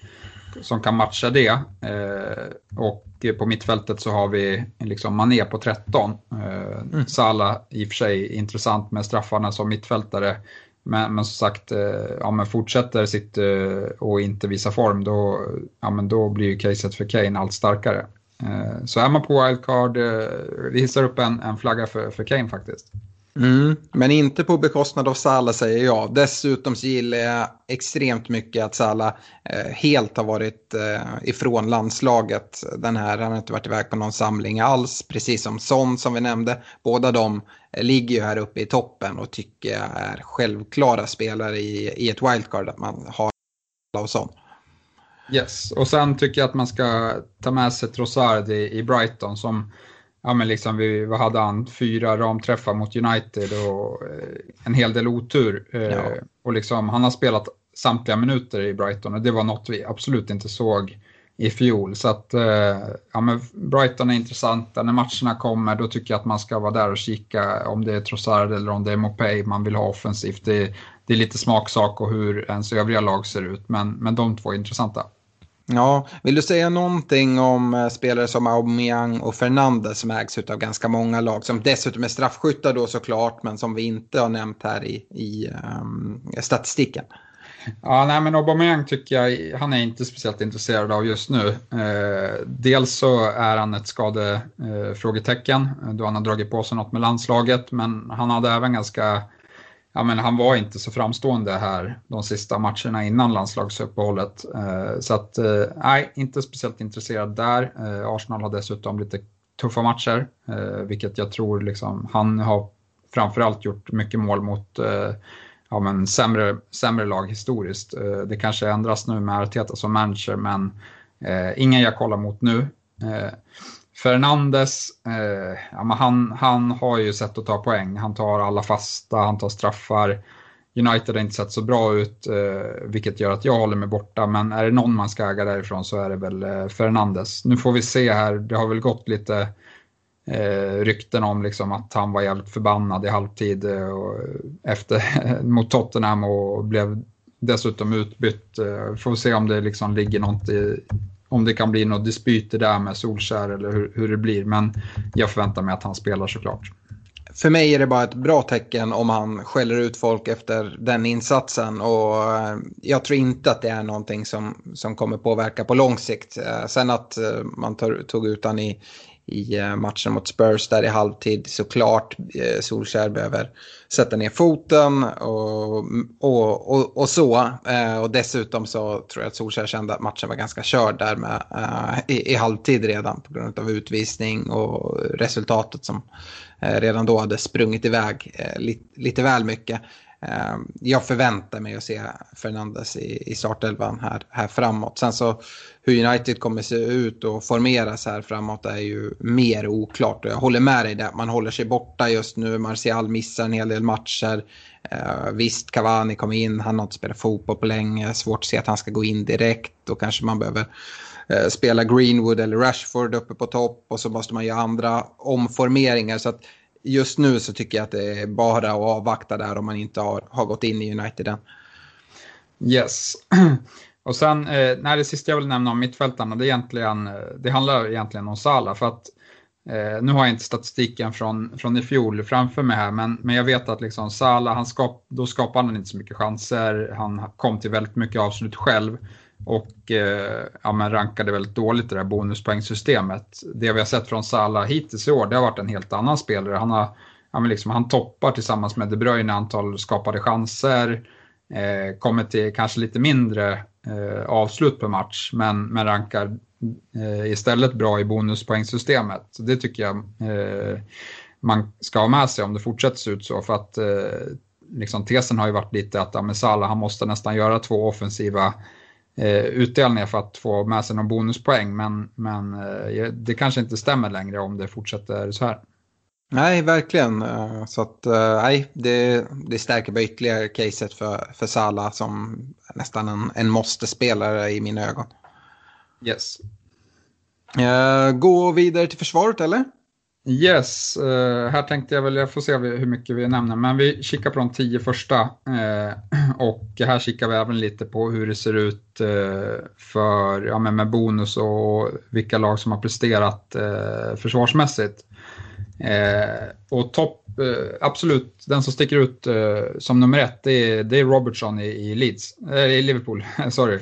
S4: som kan matcha det. Eh, och på mittfältet så har vi liksom Mané på 13. Eh, mm. Salah i och för sig intressant med straffarna som mittfältare. Men, men som sagt, eh, ja, men fortsätter sitt eh, och inte visa form då, ja, men då blir ju caset för Kane allt starkare. Eh, så är man på wildcard, eh, vi hissar upp en, en flagga för, för Kane faktiskt.
S3: Mm, men inte på bekostnad av Salah säger jag. Dessutom så gillar jag extremt mycket att Salah eh, helt har varit eh, ifrån landslaget. Den här, han har inte varit iväg på någon samling alls, precis som Son som vi nämnde. Båda de eh, ligger ju här uppe i toppen och tycker jag är självklara spelare i, i ett wildcard att man har och Son.
S4: Yes, och sen tycker jag att man ska ta med sig Trossard i, i Brighton som ja men liksom vi, vad hade han, fyra ramträffar mot United och eh, en hel del otur. Eh, ja. Och liksom, han har spelat samtliga minuter i Brighton och det var något vi absolut inte såg i fjol. Så att eh, ja, men Brighton är intressanta. När matcherna kommer då tycker jag att man ska vara där och kika om det är Trossard eller om det är Mopay man vill ha offensivt. Det, det är lite smaksak och hur ens övriga lag ser ut, men, men de två är intressanta.
S3: Ja, vill du säga någonting om eh, spelare som Aubameyang och Fernandes som ägs av ganska många lag som dessutom är straffskyttar då såklart men som vi inte har nämnt här i, i um, statistiken?
S4: Ja, nej, men Aubameyang tycker jag, han är inte speciellt intresserad av just nu. Eh, dels så är han ett skadefrågetecken eh, då han har dragit på sig något med landslaget, men han hade även ganska, ja men han var inte så framstående här de sista matcherna innan landslagsuppehållet. Eh, så att, eh, nej, inte speciellt intresserad där. Eh, Arsenal har dessutom lite tuffa matcher, eh, vilket jag tror liksom, han har framförallt gjort mycket mål mot eh, ja, men sämre, sämre lag historiskt. Eh, det kanske ändras nu med Arteta som manager, men eh, ingen jag kollar mot nu. Eh, Fernandes, eh, ja, men han, han har ju sett att ta poäng. Han tar alla fasta, han tar straffar. United har inte sett så bra ut, eh, vilket gör att jag håller mig borta. Men är det någon man ska äga därifrån så är det väl eh, Fernandes. Nu får vi se här, det har väl gått lite eh, rykten om liksom att han var jävligt förbannad i halvtid eh, och efter, mot Tottenham och blev dessutom utbytt. Eh, får se om det liksom ligger något i, om det kan bli något dispyter där med Solskär eller hur, hur det blir. Men jag förväntar mig att han spelar såklart.
S3: För mig är det bara ett bra tecken om han skäller ut folk efter den insatsen. Och eh, jag tror inte att det är någonting som, som kommer påverka på lång sikt. Eh, sen att eh, man tog ut han i, i eh, matchen mot Spurs där i halvtid. Såklart eh, Solskär behöver sätta ner foten och, och, och, och så. Eh, och dessutom så tror jag att Solskär kände att matchen var ganska körd där med, eh, i, i halvtid redan på grund av utvisning och resultatet som eh, redan då hade sprungit iväg lite, lite väl mycket. Ehm, jag förväntar mig att se Fernandes i, i startelvan här, här framåt. Sen så hur United kommer se ut och formeras här framåt är ju mer oklart. Och jag håller med dig där, man håller sig borta just nu. Martial missar en hel del matcher. Ehm, visst, Cavani kom in, han har inte spelat fotboll på länge. Svårt att se att han ska gå in direkt. Då kanske man behöver eh, spela Greenwood eller Rashford uppe på topp. Och så måste man göra andra omformeringar. Så att just nu så tycker jag att det är bara att avvakta där om man inte har, har gått in i United än.
S4: Yes. Och sen, eh, nej, det sista jag vill nämna om mittfältarna, det, egentligen, eh, det handlar egentligen om Sala. För att, eh, nu har jag inte statistiken från, från i fjol framför mig här, men, men jag vet att liksom Sala, han skap, då skapade han inte så mycket chanser. Han kom till väldigt mycket avslut själv och eh, ja, men rankade väldigt dåligt i det här bonuspoängsystemet. Det vi har sett från Salah hittills i år, det har varit en helt annan spelare. Han, har, ja, men liksom, han toppar tillsammans med De Bruyne antal skapade chanser, eh, kommer till kanske lite mindre eh, avslut per match, men, men rankar eh, istället bra i bonuspoängsystemet. Så det tycker jag eh, man ska ha med sig om det fortsätter se ut så. För att eh, liksom, tesen har ju varit lite att ja, Salah, han måste nästan göra två offensiva eh, utdelningar för att få med sig någon bonuspoäng. Men, men eh, det kanske inte stämmer längre om det fortsätter så här.
S3: Nej, verkligen. Eh, så att, nej, det, det stärker bara ytterligare caset för, för Sala som nästan en, en måste-spelare i mina ögon.
S4: Yes.
S3: Gå vidare till försvaret eller?
S4: Yes, uh, här tänkte jag väl, jag får se hur mycket vi nämner, men vi kikar på de tio första uh, och här kikar vi även lite på hur det ser ut uh, för, ja, men med bonus och vilka lag som har presterat försvarsmässigt. och topp, absolut, den som sticker ut som nummer ett, det är, det är Robertson i, i Leeds, i Liverpool, sorry.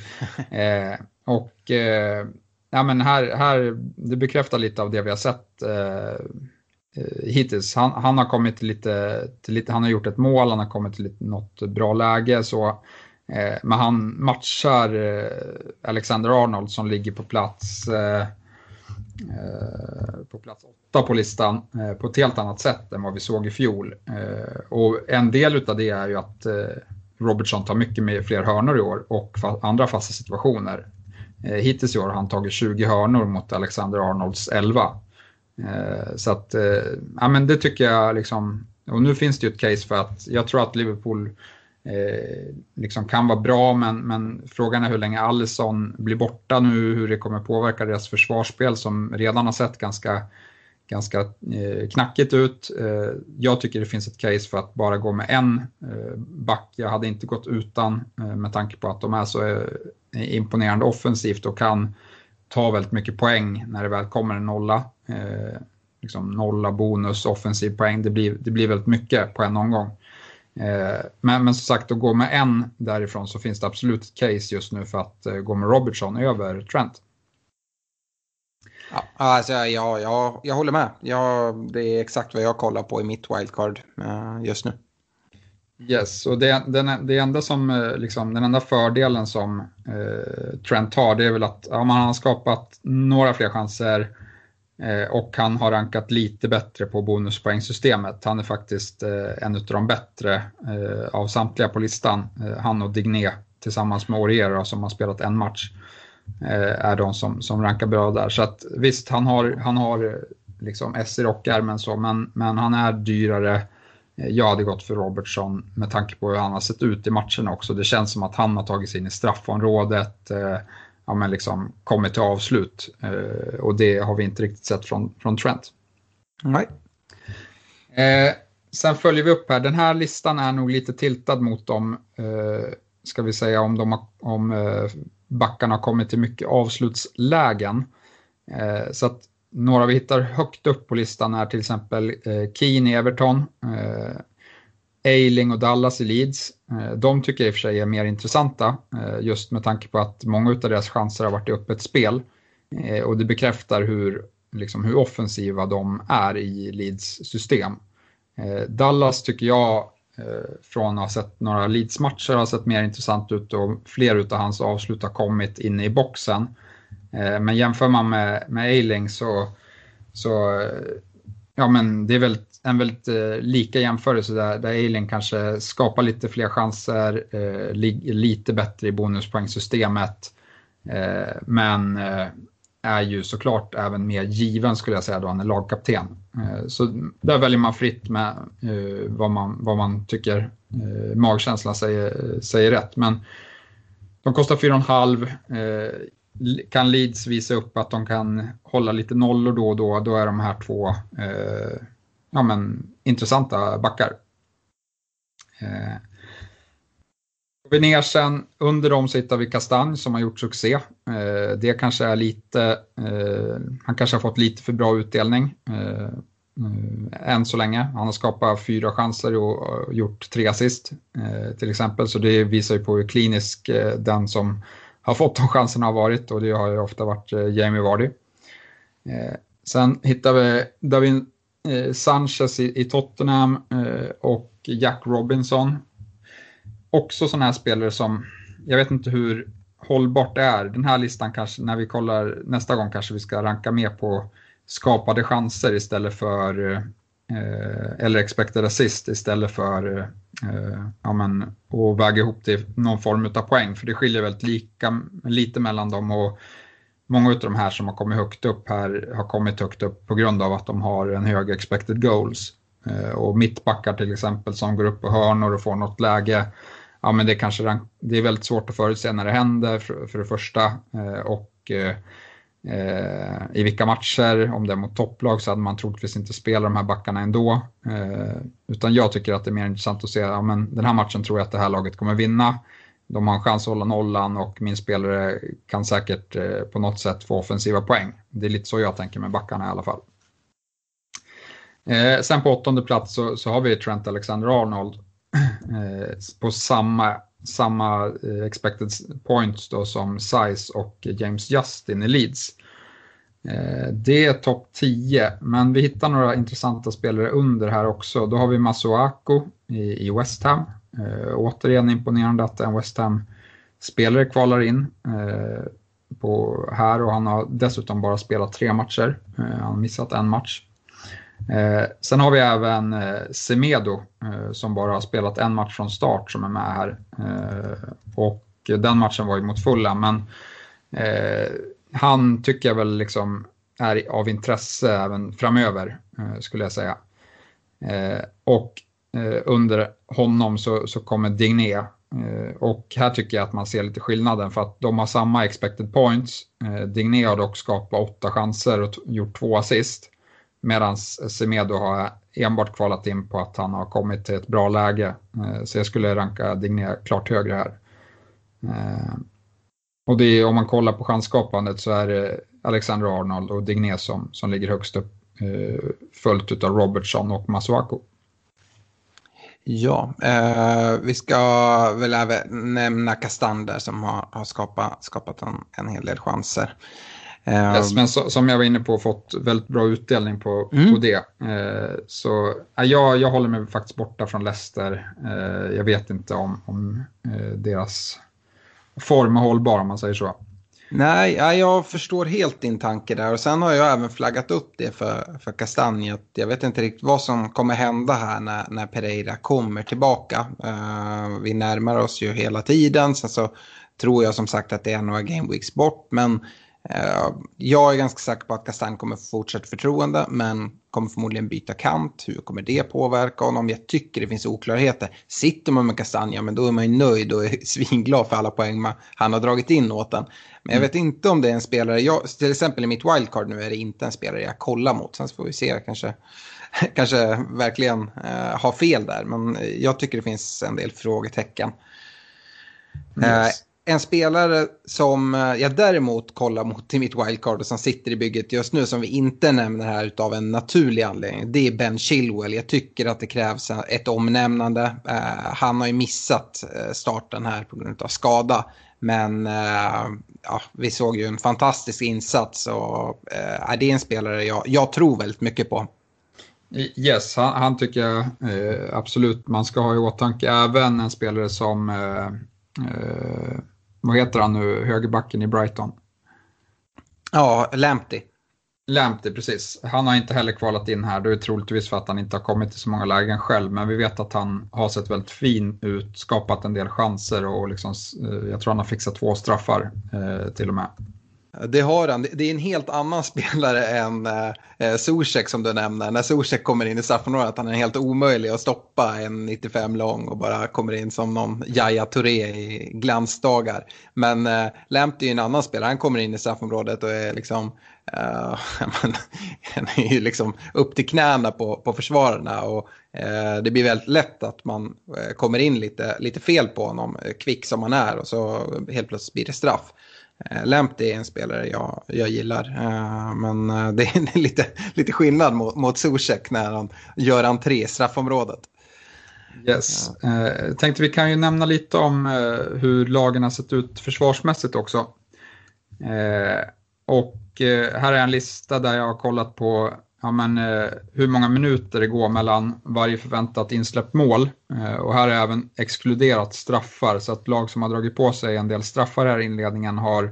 S4: och ja, men här, här, det bekräftar lite av det vi har sett eh, eh, hittills. Han, han, har kommit till lite, till lite, han har gjort ett mål, han har kommit till lite, något bra läge. Så, eh, men han matchar eh, Alexander Arnold som ligger på plats eh, eh på plats åtta på listan eh, på ett helt annat sätt än vad vi såg i fjol. och en del av det är ju att Robertson tar mycket med fler hörnor i år och andra fasta situationer. Eh, hittills i år har han tagit 20 hörnor mot Alexander Arnolds 11. Eh, så att, eh, ja men det tycker jag liksom, och nu finns det ju ett case för att jag tror att Liverpool eh, liksom kan vara bra, men, men frågan är hur länge Allison blir borta nu, hur det kommer påverka deras försvarsspel som redan har sett ganska, ganska eh, knackigt ut. Eh, jag tycker det finns ett case för att bara gå med en eh, back. Jag hade inte gått utan med tanke på att de är så imponerande offensivt och kan ta väldigt mycket poäng när det väl kommer en nolla. Eh, liksom nolla, bonus, offensiv poäng. Det blir, det blir väldigt mycket på en omgång. Eh, men, men som sagt, att gå med en därifrån så finns det absolut ett case just nu för att eh, gå med Robertson över Trent.
S3: Ja, alltså, ja, ja, jag håller med. Ja, det är exakt vad jag kollar på i mitt wildcard eh, just nu.
S4: Yes, och det, den, det enda som, eh, liksom, den enda fördelen som eh, Trent har det är väl att ja, man har skapat några fler chanser Eh, och han har rankat lite bättre på bonuspoängsystemet. Han är faktiskt eh, en av de bättre eh, av samtliga på listan. Eh, han och Digné tillsammans med Orier som har spelat en match eh, är de som, som rankar bra där. Så att visst, han har, han har liksom S i rockärmen så, men, men han är dyrare. Jag hade gått för Robertson med tanke på hur han har sett ut i matcherna också. Det känns som att han har tagit sig in i straffområdet ja, men liksom kommit till avslut. Eh, och det har vi inte riktigt sett från, från Trent.
S3: Nej.
S4: Eh, sen följer vi upp här. Den här listan är nog lite tiltad mot dem, eh, ska vi säga, om, de om eh, backarna har kommit till mycket avslutslägen. Eh, så att några vi hittar högt upp på listan är till exempel eh, Keane i Everton, eh, Eiling och Dallas i Leeds. Eh, de tycker jag i och för sig är mer intressanta just med tanke på att många av deras chanser har varit i öppet spel. Och det bekräftar hur, liksom, hur offensiva de är i Leeds system. Dallas tycker jag från att ha sett några Leeds-matcher har sett mer intressant ut och fler av hans avslut har kommit inne i boxen. Eh, men jämför man med, med Eiling så, så ja men det är väl en väldigt eh, lika jämförelse där, där Eiling kanske skapar lite fler chanser, eh, li, lite bättre i bonuspoängsystemet. Eh, men eh, är ju såklart även mer given skulle jag säga då han är lagkapten. Eh, så där väljer man fritt med vad, man, vad man tycker magkänslan säger, säger rätt. Men de kostar 4,5. Kan Leeds visa upp att de kan hålla lite nollor då och då, då är de här två eh, ja, men, intressanta backar. Eh, vi ner sen, under dem så hittar vi Kastanj som har gjort succé. Eh, det kanske är lite, eh, han kanske har fått lite för bra utdelning eh, än så länge. Han har skapat fyra chanser och gjort tre assist eh, till exempel. Så det visar ju på hur klinisk eh, den som har fått de chanserna har varit och det har ju ofta varit eh, Jamie Vardy. Eh, sen hittar vi David eh, Sanchez i, i Tottenham eh, och Jack Robinson. Också sådana här spelare som, jag vet inte hur hållbart det är. Den här listan kanske, när vi kollar nästa gång kanske vi ska ranka mer på skapade chanser istället för eh, eh, eller expected assist istället för eh, ja, men, att väga ihop till någon form av poäng. För det skiljer väldigt lika, lite mellan dem och många av de här som har kommit högt upp här har kommit högt upp på grund av att de har en hög expected goals. Eh, och mittbackar till exempel som går upp på hörnor och får något läge. Ja, men det, kanske, det är väldigt svårt att förutse när det händer för, för det första. Eh, och eh, Eh, i vilka matcher, om det är mot topplag så hade man troligtvis inte spelat de här backarna ändå. Eh, utan jag tycker att det är mer intressant att se, ja, men den här matchen tror jag att det här laget kommer vinna de har en chans att hålla nollan och min spelare kan säkert eh, på något sätt få offensiva poäng. Det är lite så jag tänker med backarna i alla fall. Eh, sen på åttonde plats så, så har vi Trent Alexander-Arnold eh, på samma, samma eh, expected points då som Size och James Justin i Leeds. Eh, det är topp 10, men vi hittar några intressanta spelare under här också. Då har vi Masuako i, West Ham eh, återigen imponerande att en West Ham-spelare kvalar in på här och han har dessutom bara spelat tre matcher. Han har missat en match. Eh, sen har vi även eh, Semedo eh, som bara har spelat en match från start som är med här. Eh, och den matchen var ju mot fulla men eh, han tycker jag väl liksom är av intresse även framöver eh, skulle jag säga. Eh, och Eh, under honom så, så kommer Digné. Eh, och här tycker jag att man ser lite skillnaden för att de har samma expected points. Eh, Digné har dock skapat åtta chanser och gjort två assist. Medan Semedo har enbart kvalat in på att han har kommit till ett bra läge. Eh, så jag skulle ranka Digné klart högre här. Eh, och det är, om man kollar på chansskapandet så är det Alexander Arnold och Digné som, som ligger högst upp. Eh, följt av Robertson och Masuako.
S3: Ja, eh, vi ska väl även nämna Kastander som har, har skapat, skapat en, en hel del chanser.
S4: Eh, yes, men så, som jag var inne på fått väldigt bra utdelning på, mm. på det. Eh, så eh, jag, jag håller mig faktiskt borta från Leicester. Eh, jag vet inte om, om eh, deras form är hållbar om man säger så.
S3: Nej, jag förstår helt din tanke där och sen har jag även flaggat upp det för, för Kastanje. Jag vet inte riktigt vad som kommer hända här när, när Pereira kommer tillbaka. Uh, vi närmar oss ju hela tiden, sen så tror jag som sagt att det är några game weeks bort. Men Eh, jag är ganska säker på att Kastan kommer få fortsatt förtroende men kommer förmodligen byta kant. Hur kommer det påverka honom? Jag tycker det finns oklarheter. Sitter man med Kastanja men då är man ju nöjd och är svinglad för alla poäng han har dragit in åt den. Men jag mm. vet inte om det är en spelare, jag, till exempel i mitt wildcard nu är det inte en spelare jag kollar mot. Sen får vi se, kanske, kanske verkligen uh, har fel där. Men jag tycker det finns en del frågetecken. Yes. Uh, en spelare som eh, jag däremot kollar mot i mitt wildcard och som sitter i bygget just nu som vi inte nämner här av en naturlig anledning. Det är Ben Chilwell. Jag tycker att det krävs ett omnämnande. Eh, han har ju missat eh, starten här på grund av skada. Men ja, vi såg ju en fantastisk insats och uh, det är en spelare jag, jag tror väldigt mycket på.
S4: Yes, han, han tycker jag eh, absolut man ska ha i åtanke. Även en spelare som eh, vad heter han nu, högerbacken i Brighton?
S3: Ja, Lamptey.
S4: Lamptey, precis. Han har inte heller kvalat in här. Det är troligtvis för att han inte har kommit till så många lägen själv. Men vi vet att han har sett väldigt fin ut, skapat en del chanser och liksom, eh, jag tror han har fixat två straffar eh, till och med.
S3: Det har han. Det är en helt annan spelare än eh, eh, Zuzek som du nämner. När Zuzek kommer in i straffområdet han är helt omöjlig att stoppa en 95 lång och bara kommer in som någon Jaya Touré i glansdagar. Men eh, Lampt är en annan spelare. Han kommer in i straffområdet och är liksom Uh, han är ju liksom upp till knäna på, på försvararna och uh, det blir väldigt lätt att man uh, kommer in lite, lite fel på honom, kvick som han är och så helt plötsligt blir det straff. Eh, är en spelare jag, jag gillar. Eh, men eh, det är lite, lite skillnad mot, mot Zuzek när han gör entré i straffområdet.
S4: Yes. Jag tänkte vi kan ju nämna lite om hur lagen har sett ut försvarsmässigt också. Och här är en lista där jag har kollat på ja, men, eh, hur många minuter det går mellan varje förväntat insläppt mål. Eh, och här är även exkluderat straffar, så att lag som har dragit på sig en del straffar här i inledningen har,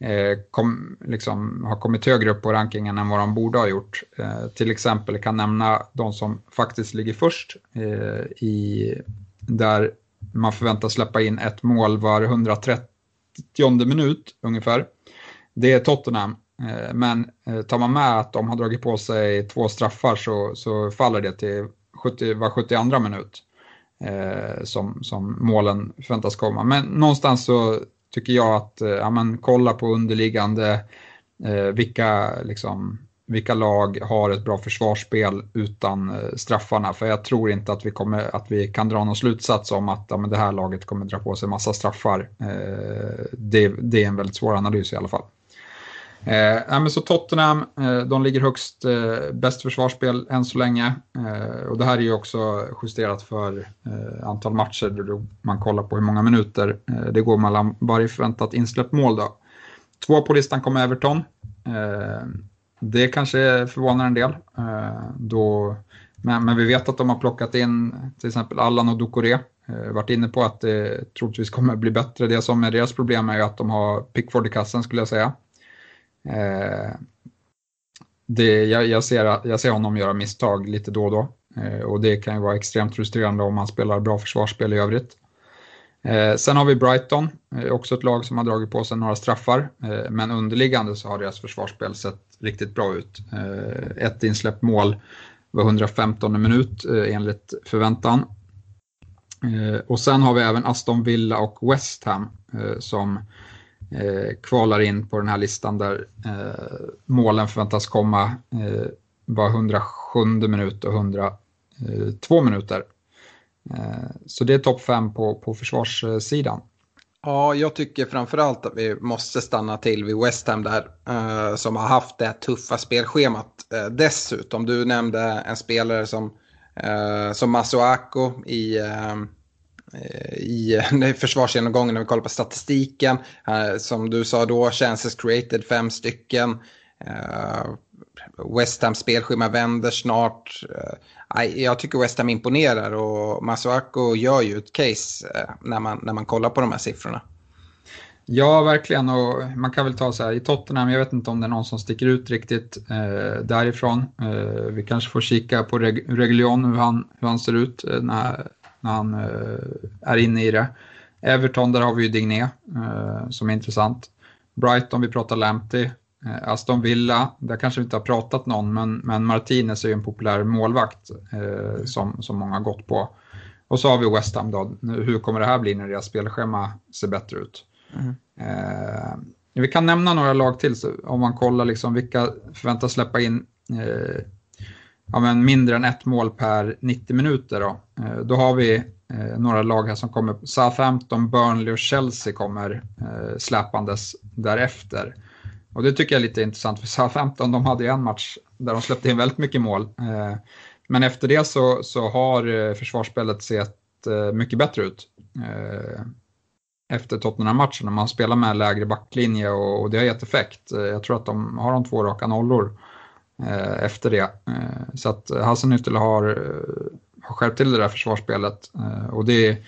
S4: eh, kom, liksom, har kommit högre upp på rankingen än vad de borde ha gjort. Eh, till exempel kan nämna de som faktiskt ligger först, eh, i, där man förväntas släppa in ett mål var 130 minut ungefär. Det är Tottenham Eh, men eh, tar man med att de har dragit på sig två straffar så, så faller det till 70, var 72 minut eh, som, som målen förväntas komma. Men någonstans så tycker jag att eh, ja, men, kolla på underliggande eh, vilka, liksom, vilka lag har ett bra försvarsspel utan straffarna. För jag tror inte att vi, kommer, att vi kan dra någon slutsats om att ja, men det här laget kommer dra på sig massa straffar. Eh, det, det är en väldigt svår analys i alla fall. Eh, men så Tottenham, eh, de ligger högst, eh, bäst försvarsspel än så länge. Eh, och det här är ju också justerat för eh, antal matcher då man kollar på hur många minuter eh, det går mellan varje förväntat insläppt mål. Då. Två på listan kommer Everton. Eh, det kanske förvånar en del. Eh, då, men, men, vi vet att de har plockat in till exempel Allan och Ducoré. Eh, varit inne på att det troligtvis kommer bli bättre. Det som är deras problem är ju att de har Pickford i kassen skulle jag säga. Eh, det, jag, jag, ser, jag ser honom göra misstag lite då och då eh, och det kan ju vara extremt frustrerande om man spelar bra försvarsspel i övrigt. Eh, sen har vi Brighton, också ett lag som har dragit på sig några straffar, men underliggande så har deras försvarsspel sett riktigt bra ut. ett insläppt mål var 115 minut enligt förväntan. och sen har vi även Aston Villa och West Ham som Eh, kvalar in på den här listan där eh, målen förväntas komma eh, var 107 minut och 102 minuter. Eh, så det är topp 5 på, på försvarssidan.
S3: Ja, jag tycker framförallt att vi måste stanna till vid West Ham där, eh, som har haft det tuffa spelschemat eh, dessutom. Du nämnde en spelare som eh, som Masuako i, eh, Eh, i försvarsgenomgången när vi kollar på statistiken. Eh, som du sa då, chances created fem stycken. Eh, West Ham spelschema vänder snart. Jag tycker West Ham imponerar och Masuako gör ju ett case när man, när man kollar på de här siffrorna.
S4: Ja, verkligen. Och man kan väl ta så här i Tottenham, jag vet inte om det är någon som sticker ut riktigt eh, därifrån. Eh, vi kanske får kika på Reg Reglion, hur han, hur han ser ut eh, när, när han eh, är inne i det. Everton, där har vi ju Digné eh, som är intressant. Brighton, vi pratar Lamptey. Eh, Aston Villa, där kanske vi inte har pratat någon, men, men Martinez är ju en populär målvakt som, som många har gått på. Och så har vi West Ham då. Hur kommer det här bli när deras spelschema ser bättre ut? Mm. Eh, vi kan nämna några lag till så, om man kollar liksom vilka förväntas släppa in eh, ja, men mindre än ett mål per 90 minuter. Då, eh, då har vi eh, några lag här som kommer, Southampton, Burnley och Chelsea kommer eh, släpandes därefter. Och det tycker jag är lite intressant för Southampton de hade ju en match där de släppte in väldigt mycket mål. Eh, men efter det så, så har eh, försvarsspelet sett eh, mycket bättre ut efter Tottenham-matchen när man spelar med lägre backlinje och, och, det har gett effekt. Jag tror att de har de två raka nollor Eh, efter det. Eh, så att Hasenhüttel har, eh, har skärpt till det där försvarsspelet eh, och det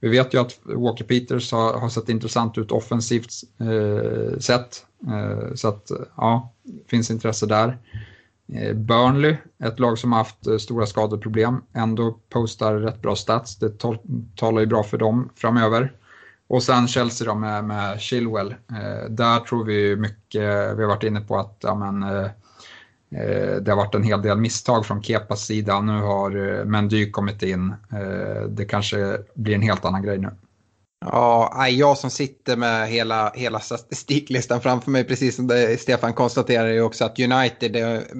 S4: vi vet ju att Walker Peters har, har sett intressant ut offensivt eh, sett. Eh, så att ja, finns intresse där. Burnley, ett lag som har haft stora skadeproblem, ändå postar rätt bra stats. Det talar ju bra för dem framöver. Och sen Chelsea då med, med Chilwell. Eh, där tror vi mycket, vi har varit inne på att ja, men, eh det har varit en hel del misstag från Kepas sida. Nu har eh, Mendy kommit in. Eh, det kanske blir en helt annan grej nu.
S3: Ja, jag som sitter med hela, hela statistiklistan framför mig, precis som Stefan konstaterar ju också att United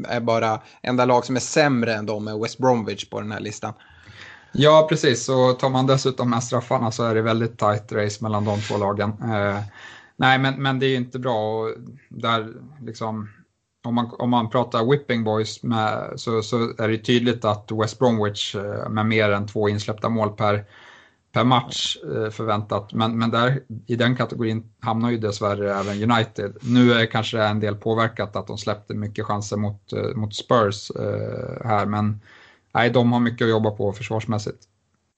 S3: är bara enda lag som är sämre än de med West Bromwich på den här listan.
S4: Ja, precis. Och tar man dessutom med straffarna så är det väldigt tight race mellan de två lagen. Eh, nej, men, men det är inte bra. Och där, liksom, om, man, om man pratar whipping boys med, så, så är det tydligt att West Bromwich eh, med mer än två insläppta mål per, per match eh, förväntat. Men, men där, i den kategorin hamnar ju dessvärre även United. Nu är kanske en del påverkat att de släppte mycket chanser mot, eh, mot Spurs här, men nej, de har mycket att jobba på försvarsmässigt.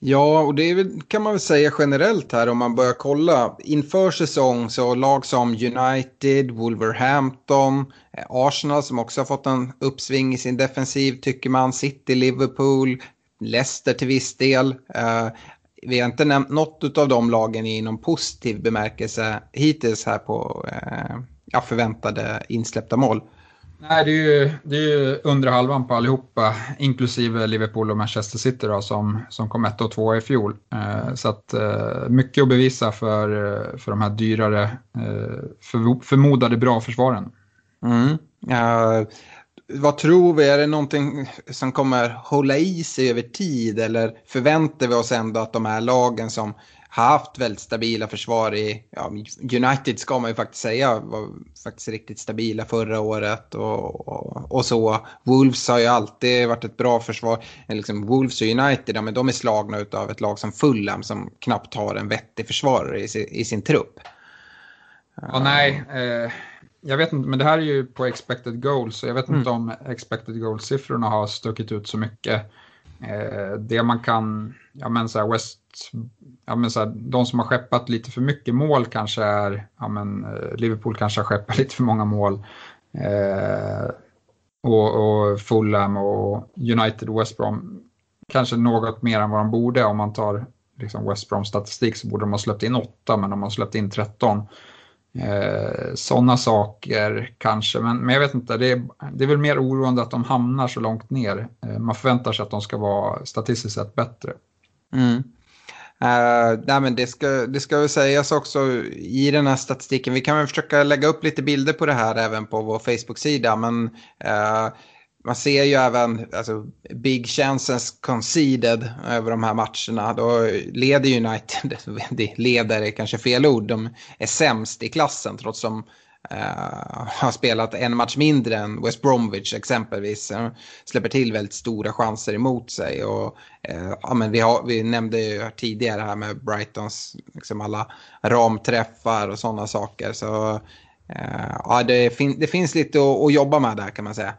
S3: Ja, och det väl, kan man väl säga generellt här om man börjar kolla. Inför säsong så lag som United, Wolverhampton, eh, Arsenal som också har fått en uppsving i sin defensiv tycker man, City, Liverpool, Leicester till viss del. Uh, vi har inte nämnt något av de lagen i någon positiv bemärkelse hittills här på uh, förväntade insläppta mål.
S4: Nej, det är ju, det är ju under halvan på allihopa, inklusive Liverpool och Manchester City då, som, som kom ett och två i fjol. Eh, så att eh, mycket att bevisa för, eh, för de här dyrare, eh, för, förmodade bra försvaren.
S3: Mm. Uh, vad tror vi, är det någonting som kommer hålla i sig över tid eller förväntar vi oss ändå att de här lagen som haft väldigt stabila försvar i, ja, United ska man ju faktiskt säga var faktiskt riktigt stabila förra året och, och, och så. Wolves har ju alltid varit ett bra försvar. Liksom Wolves och United, ja, men de är slagna av ett lag som Fulham som knappt har en vettig försvarare i sin, i sin trupp.
S4: Ja, nej, eh, jag vet inte, men det här är ju på expected goals, så jag vet mm. inte om expected goals-siffrorna har stuckit ut så mycket. Eh, det man kan, ja men så här West, ja men så här, de som har skeppat lite för mycket mål kanske är, ja men eh, Liverpool kanske har skeppat lite för många mål. Eh, och, och Fulham och United och West Brom kanske något mer än vad de borde. Om man tar liksom West Brom statistik så borde de ha släppt in 8 men de har släppt in 13. Eh, Sådana saker kanske, men, men jag vet inte. Det är, det är väl mer oroande att de hamnar så långt ner. Eh, man förväntar sig att de ska vara statistiskt sett bättre.
S3: Mm. Uh, nej, men det, ska, det ska väl sägas också i den här statistiken. Vi kan väl försöka lägga upp lite bilder på det här även på vår Facebook-sida. Men uh, man ser ju även alltså, big chances conceded över de här matcherna. Då leder United, leder är kanske fel ord, de är sämst i klassen trots att de Uh, har spelat en match mindre än West Bromwich exempelvis. De släpper till väldigt stora chanser emot sig. Och, uh, ja, men vi, har, vi nämnde ju tidigare här med Brightons liksom alla ramträffar och sådana saker. Så eh, ja, det, fin det, finns lite att, att jobba med där kan man säga.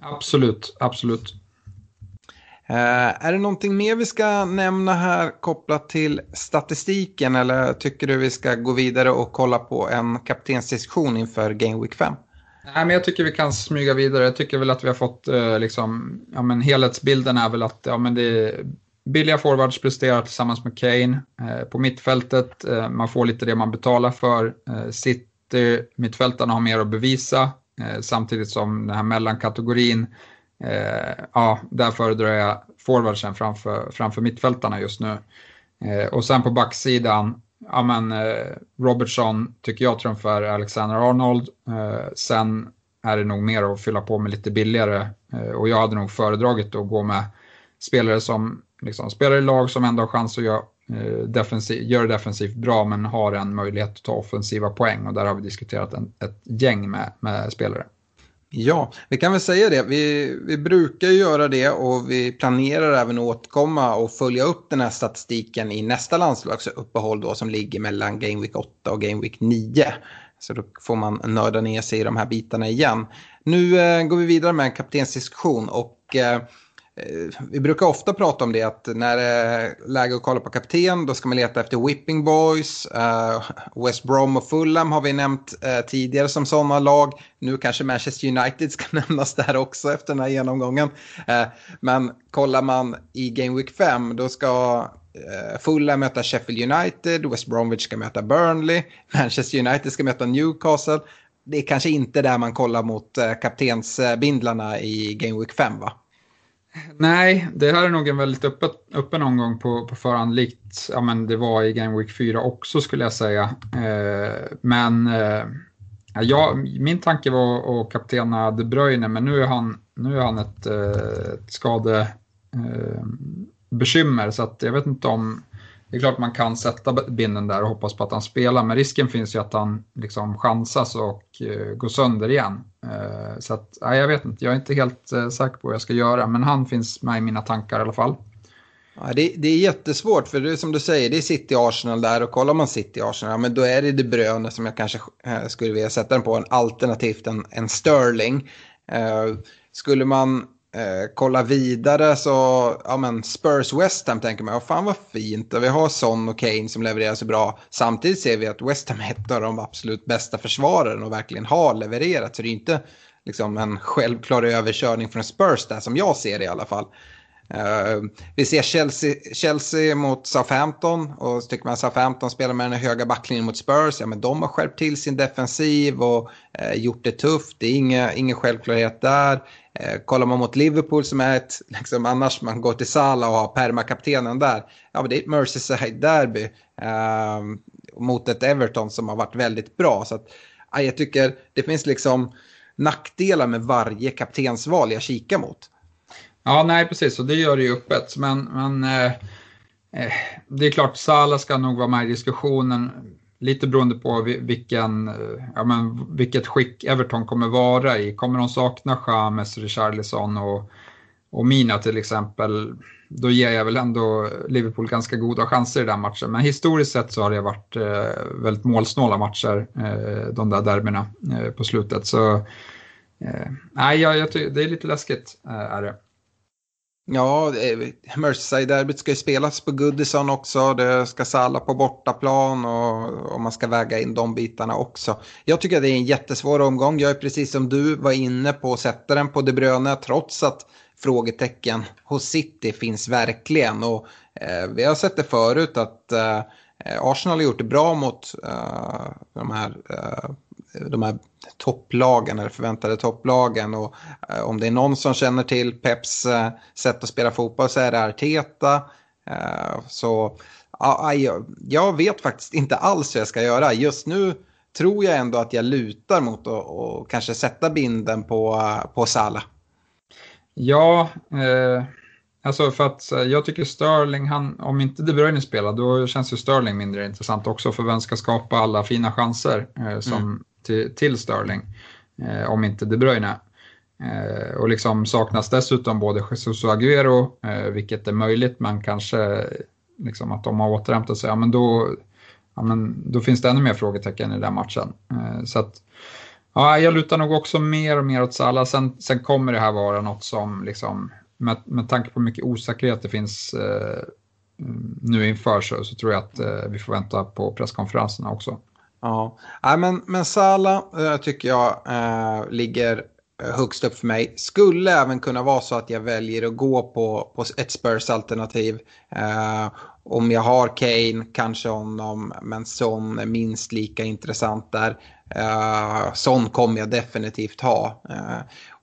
S4: Absolut, absolut.
S3: Uh, är det någonting mer vi ska nämna här kopplat till statistiken eller tycker du vi ska gå vidare och kolla på en kaptensdiskussion inför Game Week 5?
S4: Nej, men jag tycker vi kan smyga vidare. Jag tycker väl att vi har fått uh, liksom, ja, men helhetsbilden är väl att ja, men det är billiga forwards presterar tillsammans med Kane. Uh, på mittfältet, man får lite det man betalar för. City, mittfältarna har mer att bevisa Eh, samtidigt som den här mellankategorin Eh, ja, där föredrar jag forwardsen framför, framför mittfältarna just nu. Eh, och sen på backsidan, ja men eh, Robertson tycker jag trumfar Alexander Arnold. Eh, sen är det nog mer att fylla på med lite billigare eh, och jag hade nog föredragit att gå med spelare som liksom, spelar i lag som ändå har chans att göra Eh, defensiv, gör det defensivt bra men har en möjlighet att ta offensiva poäng och där har vi diskuterat en, ett gäng med, med spelare.
S3: Ja, vi kan väl säga det. Vi, vi brukar göra det och vi planerar även att återkomma och följa upp den här statistiken i nästa landslagsuppehåll då som ligger mellan Game Week 8 och Game Week 9. Så då får man nörda ner sig i de här bitarna igen. Nu eh, går vi vidare med en kaptensdiskussion och eh, Eh, Eh, vi brukar ofta prata om det att när det är läge att kolla på kapten då ska man leta efter Whipping Boys. Uh, West Brom och Fulham har vi nämnt uh, tidigare som sådana lag. Nu kanske Manchester United ska nämnas där också efter den här genomgången. Uh, men kollar man i Game Week 5 då ska Fulham möta Sheffield United, West Bromwich ska möta Burnley, Manchester United ska möta Newcastle. Det är kanske inte där man kollar mot kaptensbindlarna i Game Week 5 va?
S4: Nej, det här är nog en väldigt öppet, öppen omgång på, på förhand, likt ja, men det var i Game Week 4 också skulle jag säga. Eh, men eh, ja, min tanke var att kaptena De Bruyne, men nu är han, nu är han ett, eh, ett skadebekymmer, eh, så att jag vet inte om det är klart man kan sätta binden där och hoppas på att han spelar, men risken finns ju att han liksom chansas och uh, går sönder igen. Uh, så att, uh, jag vet inte, jag är inte helt uh, säker på vad jag ska göra, men han finns med i mina tankar i alla fall.
S3: Ja, det, det, är jättesvårt, för det är som du säger, det är City-Arsenal där och kollar man City-Arsenal, ja, men då är det De Bruyne som jag kanske skulle vilja sätta den på, en alternativt en, en Sterling. skulle man Eh, kolla vidare så, ja men Spurs West Ham tänker man, ja fan vad fint. Och vi har Son och Kane som levererar så bra. Samtidigt ser vi att West Ham är ett av de absolut bästa försvararen och verkligen har levererat. Så det är inte liksom en självklar överkörning från Spurs där som jag ser det i alla fall. Eh, vi ser Chelsea, Chelsea mot Southampton och så tycker man Southampton spelar med den höga backlinjen mot Spurs. Ja, men de har skärpt till sin defensiv och eh, gjort det tufft. Det är inga, ingen självklarhet där. Eh, kollar man mot Liverpool som är ett, liksom, annars man går till Salah och har permakaptenen där. Ja, men det är ett Merseyside-derby ehm, mot ett Everton som har varit väldigt bra. Så att, jag tycker det finns liksom nackdelar med varje kaptensval jag kikar mot.
S4: Ja, nej precis, och det gör det ju öppet. Men, men eh, eh, det är klart, Sala ska nog vara med i diskussionen. Lite beroende på vilken, eh, ja, men, vilket skick Everton kommer vara i. Kommer de sakna James, Richarlison och, och Mina till exempel, då ger jag väl ändå Liverpool ganska goda chanser i den matchen. Men historiskt sett så har det varit eh, väldigt målsnåla matcher, eh, de där derbyna eh, på slutet. Så eh, nej, jag, jag, det är lite läskigt, eh, är det.
S3: Ja, eh, Merseyside-derbyt ska ju spelas på Goodison också. Det ska Salla på bortaplan och, och man ska väga in de bitarna också. Jag tycker att det är en jättesvår omgång. Jag är precis som du var inne på att sätta den på De Bruyne trots att frågetecken hos City finns verkligen. Och, eh, vi har sett det förut att eh, Arsenal har gjort det bra mot eh, de här eh, de här topplagen eller förväntade topplagen. Och eh, om det är någon som känner till Peps eh, sätt att spela fotboll så är det Arteta. Eh, så jag, vet faktiskt inte alls hur jag ska göra. Just nu tror jag ändå att jag lutar mot att och kanske sätta binden på, eh, på Sala.
S4: Ja, eh, alltså för att jag tycker Sterling, han, om inte De Bruyne spelar då känns ju Sterling mindre intressant också för vem ska skapa alla fina chanser eh, som, mm till, till Sterling, eh, om inte De Bruyne. Eh, och liksom saknas dessutom både Jesus och Agüero, eh, vilket är möjligt, men kanske liksom att de har återhämtat sig, ja, men då, ja, men då finns det ännu mer frågetecken i den matchen. Eh, så att, ja, jag lutar nog också mer och mer åt Salah. Sen, sen kommer det här vara något som, liksom, med, med tanke på hur mycket osäkerhet det finns eh, mm, nu inför så, så tror jag att eh, vi får vänta på presskonferenserna också.
S3: Ja, Nej, men, men Salah eh, tycker jag eh, ligger eh, högst upp för mig. Skulle även kunna vara så att jag väljer att gå på, på ett Spurs-alternativ. Eh, om jag har Kane, kanske honom, men Son är minst lika intressant där. Eh, Son kommer jag definitivt ha. Eh,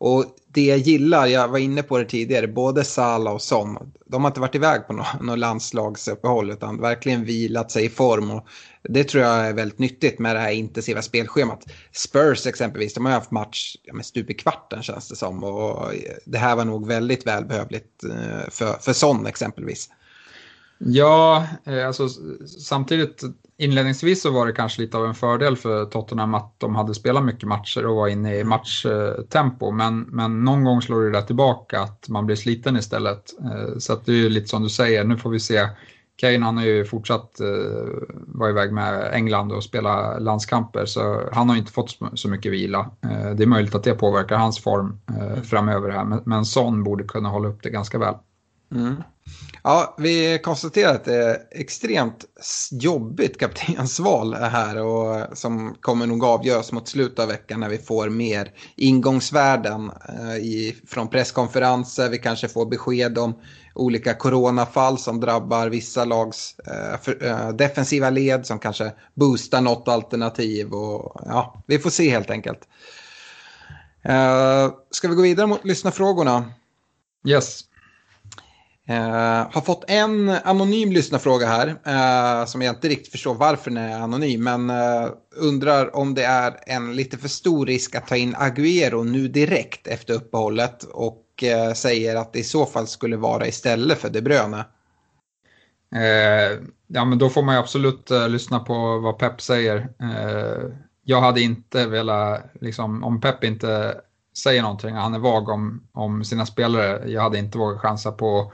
S3: och det jag gillar, jag var inne på det tidigare, både Salah och Son, de har inte varit iväg på något, något landslagsuppehåll utan verkligen vilat sig i form. Och det tror jag är väldigt nyttigt med det här intensiva spelschemat. Spurs exempelvis, de har haft match ja, med stup i kvarten känns det som. Och det här var nog väldigt välbehövligt eh, för, för Son exempelvis.
S4: Ja, eh, alltså samtidigt inledningsvis så var det kanske lite av en fördel för Tottenham att de hade spelat mycket matcher och var inne i matchtempo. Men, men någon gång slår det där tillbaka att man blir sliten istället. Eh, så att det är ju lite som du säger, nu får vi se. Kane han har ju fortsatt eh, vara iväg med England och spela landskamper så han har inte fått så mycket vila. Det är möjligt att det påverkar hans form framöver här men Son borde kunna hålla upp det ganska väl.
S3: Mm. Ja, vi konstaterar att det är extremt jobbigt kaptensval här och som kommer nog avgöras mot slutet av veckan när vi får mer ingångsvärden eh, i, från presskonferenser. Vi kanske får besked om olika coronafall som drabbar vissa lags eh, för, eh, defensiva led som kanske boostar något alternativ. Och, ja, vi får se helt enkelt. Eh, ska vi gå vidare mot lyssnarfrågorna?
S4: Yes.
S3: Eh, har fått en anonym lyssnarfråga här eh, som jag inte riktigt förstår varför den är anonym. Men eh, undrar om det är en lite för stor risk att ta in Agüero nu direkt efter uppehållet. Och eh, säger att det i så fall skulle vara istället för De Bruyne.
S4: Eh, ja men då får man ju absolut eh, lyssna på vad Pep säger. jag hade inte velat, liksom, om Pep inte säger någonting, han är vag om, om sina spelare, jag hade inte vågat chansa på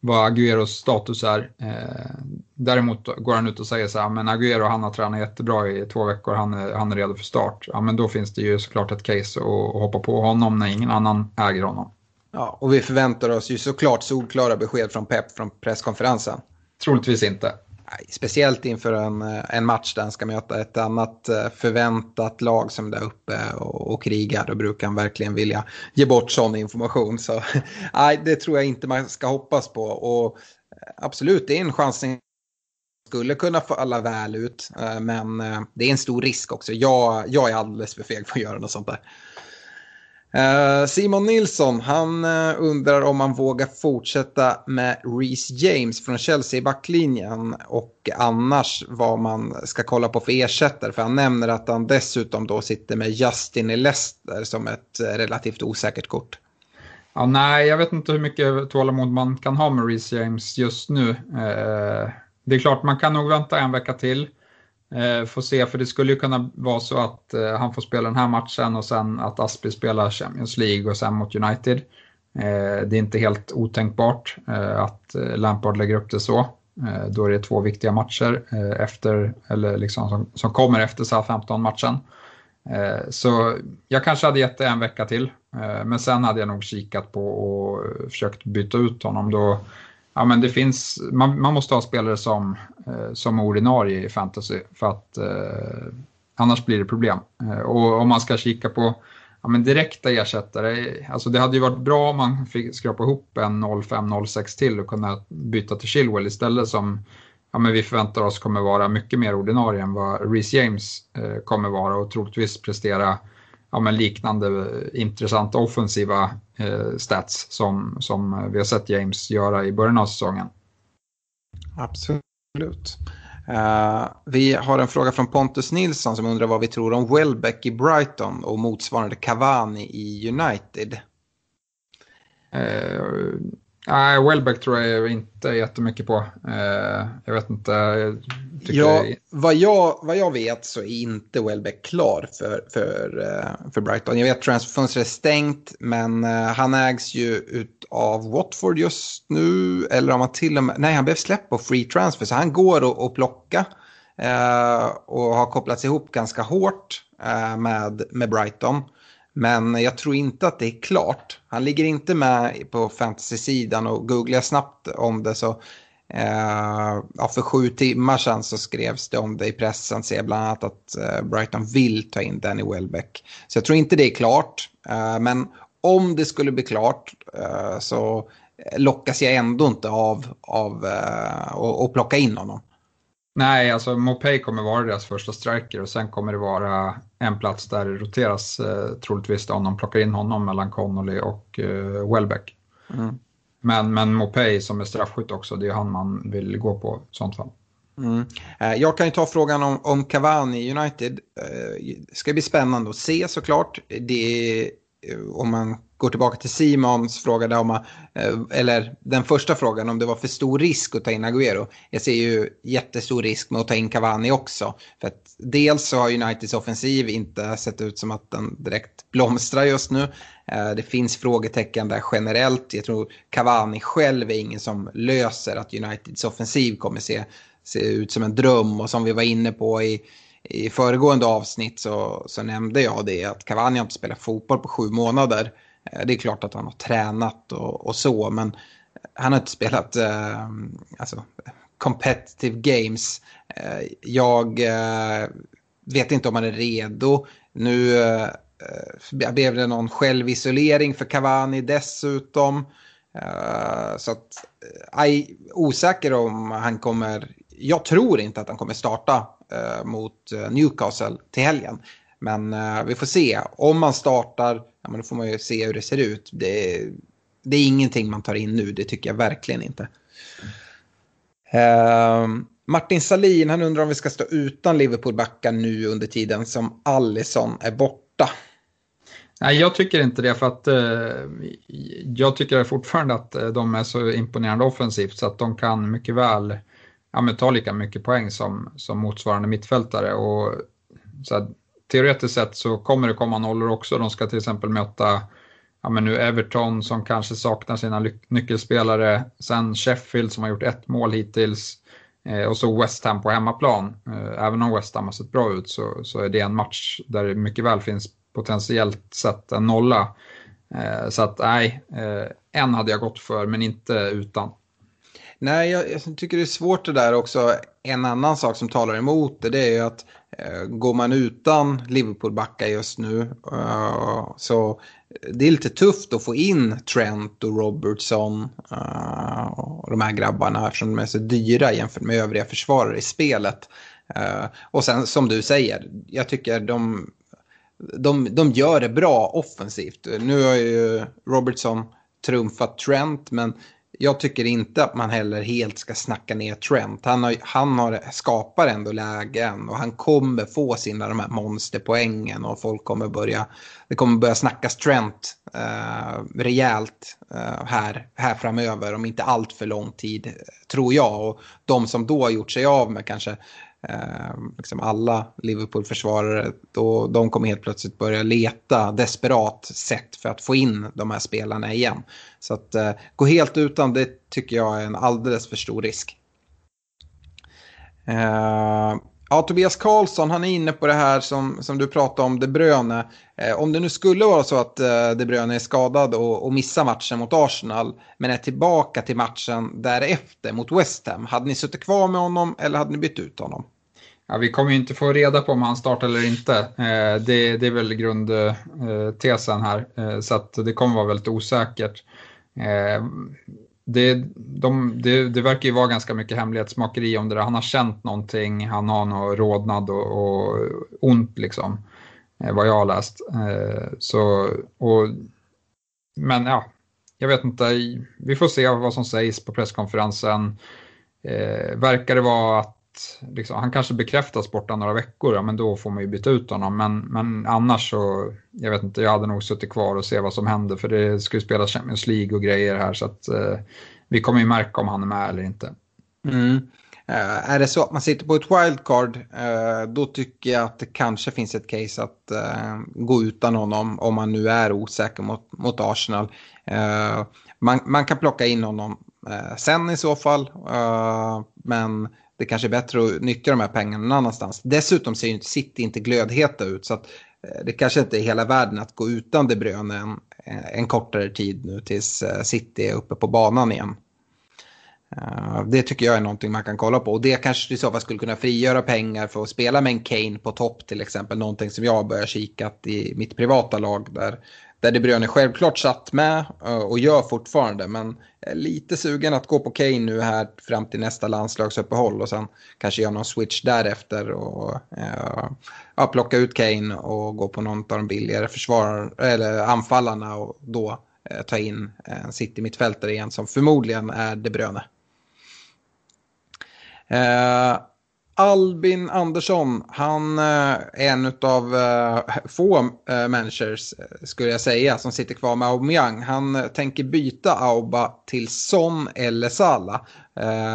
S4: vad Agueros status är. Eh, däremot går han ut och säger så här, men Aguero han har tränat jättebra i två veckor, han är, han är redo för start. Ja, men då finns det ju såklart ett case att, att hoppa på honom när ingen annan äger honom.
S3: Ja, och vi förväntar oss ju såklart solklara besked från Pep från presskonferensen.
S4: Troligtvis inte.
S3: Speciellt inför en, eh, en match där han ska möta ett annat eh, förväntat lag som är där uppe och, och krigar. Då brukar han verkligen vilja ge bort sån information. Så nej, det tror jag inte man ska hoppas på. Och eh, absolut, det är en chansning skulle kunna falla väl ut. Men det är en stor risk också. Jag, jag är alldeles för feg för att göra något sånt där. Eh, Simon Nilsson, han uh, undrar om man vågar fortsätta med Reece James från Chelsea i backlinjen och annars vad man ska kolla på för ersättare. För han nämner att han dessutom då sitter med Justin i Leicester som ett uh, relativt osäkert kort.
S4: Ja, nej, jag vet inte hur mycket tålamod man kan ha med Reece James just nu. det är klart, man kan nog vänta en vecka till. Eh, får se, för det skulle ju kunna vara så att eh, han får spela den här matchen och sen att Aspi spelar Champions League och sen mot United. Eh, det är inte helt otänkbart eh, att eh, Lampard lägger upp det så. Eh, då är det två viktiga matcher eh, efter, eller liksom som, som kommer efter Southampton-matchen. Eh, så jag kanske hade gett det en vecka till, men sen hade jag nog kikat på och försökt byta ut honom. Då Ja, men det finns, man, man måste ha spelare som, eh, som ordinarie i fantasy för att eh, annars blir det problem. Eh, och om man ska kika på ja, men direkta ersättare, alltså det hade ju varit bra om man fick skrapa ihop en 05-06 till och kunna byta till Chilwell istället som ja, men vi förväntar oss kommer vara mycket mer ordinarie än vad Reece James eh, kommer vara och troligtvis prestera ja, men liknande intressanta offensiva eh, stats som, som vi har sett James göra i början av säsongen.
S3: Absolut. Uh, vi har en fråga från Pontus Nilsson som undrar vad vi tror om Welbeck i Brighton och motsvarande Cavani i United.
S4: Uh, Nej, Welbeck tror jag inte jättemycket på. Eh, jag vet inte. Jag
S3: ja, vad, jag, vad jag vet så är inte Welbeck klar för, för, eh, för Brighton. Jag vet att transferfönstret är stängt, men eh, han ägs ju av Watford just nu. Eller om han till och med, nej han blev släppt på free transfer, så han går att plocka. Eh, och har kopplats ihop ganska hårt eh, med, med Brighton. Men jag tror inte att det är klart. Han ligger inte med på fantasy-sidan och googlar jag snabbt om det så Uh, ja, för sju timmar sedan så skrevs det om det i pressen. Ser bland annat att uh, Brighton vill ta in Danny Welbeck. Så jag tror inte det är klart. uh, men om det skulle bli klart så lockas jag ändå inte av, av att plocka in honom.
S4: Nej, alltså Mopay kommer vara deras första striker och sen kommer det vara en plats där det roteras eh, troligtvis om de plockar in honom mellan Connolly och eh, Welbeck. Mm. Men, men Mopay som är straffskytt också, det är han man vill gå på i sånt fall.
S3: Mm. Eh, jag kan ju ta frågan om, om Cavani United. Det eh, ska bli spännande att se såklart. Det är, om man går tillbaka till Simons fråga där om, eh, eller den första frågan om det var för stor risk att ta in Agüero. Jag ser ju jättestor risk med att ta in Cavani också. För att dels så har Uniteds offensiv inte sett ut som att den direkt blomstrar just nu. Eh, det finns frågetecken där generellt. Jag tror Cavani själv är ingen som löser att Uniteds offensiv kommer se, se ut som en dröm. Och som vi var inne på i i föregående avsnitt så, så nämnde jag det att Cavani har inte spelat fotboll på sju månader. Eh, det är klart att han har tränat och, och så, men han har inte spelat eh, alltså, competitive games. Eh, jag eh, vet inte om han är redo. Nu eh, eh blev det någon självisolering för Cavani dessutom. Eh, så att jag är osäker om han kommer, jag tror inte att han kommer starta mot Newcastle till helgen. Men vi får se. Om han startar, ja, men då får man ju se hur det ser ut. Det, det är ingenting man tar in nu, det tycker jag verkligen inte. Uh, Martin Salin, han undrar om vi ska stå utan Liverpool-backar nu under tiden som Allison är borta.
S4: Nej, jag tycker inte det för att uh, jag tycker fortfarande att eh, de är så imponerande offensivt så att de kan mycket väl ja, men ta lika mycket poäng som, som motsvarande mittfältare. Och, så här, teoretiskt sett så kommer det komma nollor också. De ska till exempel möta ja, men nu Everton som kanske saknar sina nyckelspelare. Sen Sheffield som har gjort ett mål hittills. Eh, och så West Ham på hemmaplan. Eh, även om West Ham har sett bra ut så, så är det en match där det mycket väl finns potentiellt sett en nolla. Eh, så att nej, eh, en hade jag gått för men inte utan.
S3: Nej, jag, jag, tycker det är svårt det där också. En annan sak som talar emot det, det är ju att eh, går man utan Liverpool-backar just nu uh, så det är lite tufft att få in Trent och Robertson uh, och de här grabbarna eftersom de är så dyra jämfört med övriga försvarare i spelet. Uh, och sen som du säger, jag tycker de, de, de gör det bra offensivt. Nu har ju Robertson trumfat Trent men jag tycker inte att man heller helt ska snacka ner Trent. Han, har, han har, skapar ändå lägen och han kommer få sina de här monsterpoängen och folk kommer börja, det kommer börja snackas Trent eh, rejält eh, här, här framöver om inte allt för lång tid tror jag. Och de som då har gjort sig av med kanske eh, liksom alla Liverpool-försvarare, då de kommer helt plötsligt börja leta desperat sätt för att få in de här spelarna igen. Så att eh, gå helt utan det tycker jag är en alldeles för stor risk. Eh, ja, Tobias Karlsson, han är inne på det här som, som du pratade om, De Bruyne. Eh, om det nu skulle vara så att eh, De Bruyne är skadad och, och missar matchen mot Arsenal, men är tillbaka till matchen därefter mot West Ham, hade ni suttit kvar med honom eller hade ni bytt ut honom?
S4: Ja, vi kommer ju inte få reda på om han startar eller inte. Eh, det, det, är väl grundtesen här, eh, så att det kommer vara väldigt osäkert. Eh, det, de, det, det, verkar ju vara ganska mycket hemlighetsmakeri om det där. Han har känt någonting, han har någon rodnad och, och ont liksom, eh, vad jag har läst. Eh, så, och, men ja, jag vet inte, vi får se vad som sägs på presskonferensen. Verkar det vara att att liksom, han kanske bekräftas borta några veckor, ja, men då får man ju byta ut honom. Men, men annars så, jag vet inte, jag hade nog suttit kvar och se vad som händer för det skulle spelas Champions League och grejer här så att eh, vi kommer ju märka om han är med eller inte.
S3: Mm. Uh, är det så att man sitter på ett wildcard, uh, då tycker jag att det kanske finns ett case att uh, gå utan honom om man nu är osäker mot, mot Arsenal. Man, man, kan plocka in honom sen i så fall, men det kanske är bättre att nyttja de här pengarna någon annanstans. Dessutom ser ju City inte glödheta ut, så att eh, det kanske inte är hela världen att gå utan De Bruyne en, eh, en kortare tid nu tills eh, City är uppe på banan igen. Det tycker jag är någonting man kan kolla på och det kanske i så fall skulle kunna frigöra pengar för att spela med en Kane på topp till exempel. Någonting som jag har börjat kika i mitt privata lag där, där De Bruyne självklart satt med eh, och gör fortfarande men är lite sugen att gå på Kane nu här fram till nästa landslagsuppehåll och sen kanske göra någon switch därefter och eh, ja, plocka ut Kane och gå på någon av de billigare försvarar, eller anfallarna och då eh, ta in en city-mittfältare igen som förmodligen är De Bruyne. Eh, Albin Andersson, han eh, är en av eh, få eh, managers, skulle jag säga, som sitter kvar med Aubameyang. Han tänker byta Auba till Son eller Sala.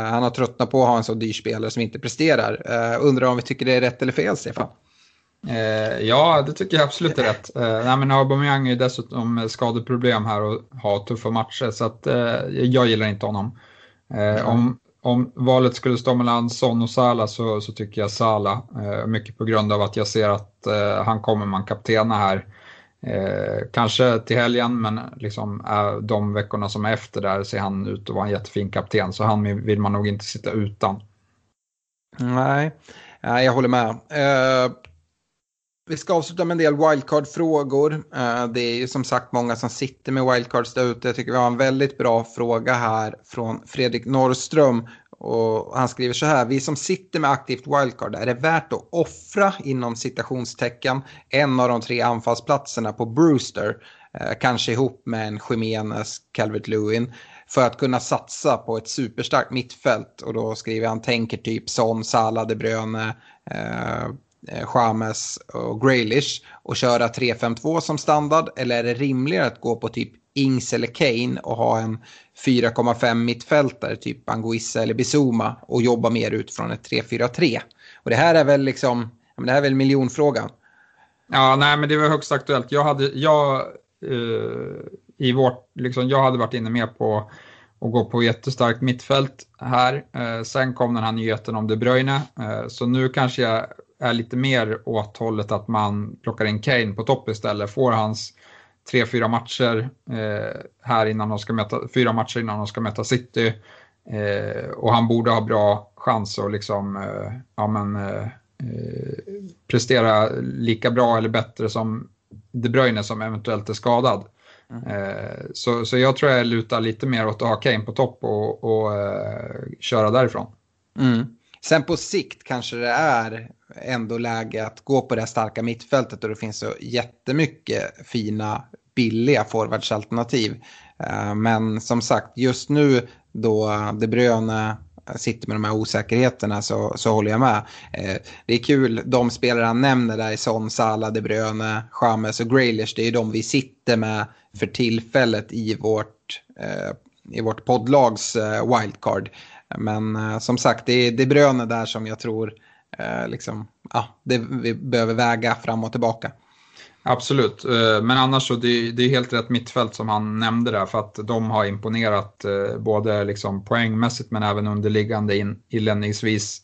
S3: han har tröttnat på att ha en så dyr spelare som inte presterar. undrar om vi tycker det är rätt eller fel, Stefan?
S4: ja, det tycker jag absolut är rätt. nej, men Aubameyang är ju dessutom skadeproblem här och har tuffa matcher, så att, jag gillar inte honom. Mm. Om, om valet skulle stå mellan Son och Sala så, så tycker jag Sala. Eh, mycket på grund av att jag ser att eh, han kommer man kaptena här. Eh, kanske till helgen men liksom, eh, de veckorna som är efter där ser han ut att vara en jättefin kapten så han vill man nog inte sitta utan.
S3: Nej, jag håller med. Eh, vi ska avsluta med en del wildcard-frågor. Eh, det är ju som sagt många som sitter med wildcards där ute. Jag tycker vi har en väldigt bra fråga här från Fredrik Norrström. Och han skriver så här, vi som sitter med aktivt wildcard, är det värt att offra inom citationstecken en av de tre anfallsplatserna på Brewster, eh, kanske ihop med en Jimenez, Calvert Lewin, för att kunna satsa på ett superstarkt mittfält. Och då skriver han, tänker typ Son, Salah, De Bruyne, Eh, Eh, James och Graylish och köra 3-5-2 som standard? Eller är det rimligare att gå på typ Ings eller Kane och ha en 4,5 mittfältare, typ Anguissa eller Bizuma och jobba mer utifrån ett 3-4-3? Och det här är väl liksom, det här är väl miljonfrågan.
S4: Ja, nej men det var högst aktuellt. Jag hade, jag, uh, i vårt, liksom, jag hade varit inne mer på att gå på jättestarkt mittfält här. Eh, sen kom den här nyheten om De Bruyne, eh, så nu kanske jag är lite mer åt hållet att man plockar in Kane på topp istället. Får hans tre, fyra matcher eh, här innan de ska möta, fyra matcher innan de ska möta City. Eh, och han borde ha bra chans att liksom, eh, ja, men, eh, eh, prestera lika bra eller bättre som De Bruyne som eventuellt är skadad. Mm. Eh, så, så jag tror jag lutar lite mer åt att ha Kane på topp och, och köra därifrån.
S3: Mm. Sen på sikt kanske det är ändå läge att gå på det starka mittfältet och det finns så jättemycket fina billiga forwardsalternativ. Eh, men som sagt, just nu då De Bruyne sitter med de här osäkerheterna så, så håller jag med. Eh, det är kul, de spelare han nämner där, Son, Salah, De Bruyne, James och Graylish, det är de vi sitter med för tillfället i vårt, eh, i vårt poddlags eh, wildcard. Men eh, som sagt, det är De Bruyne där som jag tror eh, liksom, ja, det vi behöver väga fram och tillbaka.
S4: Absolut, eh, men annars så det, det är helt rätt mittfält som han nämnde där för att de har imponerat eh, både liksom poängmässigt men även underliggande in, inledningsvis.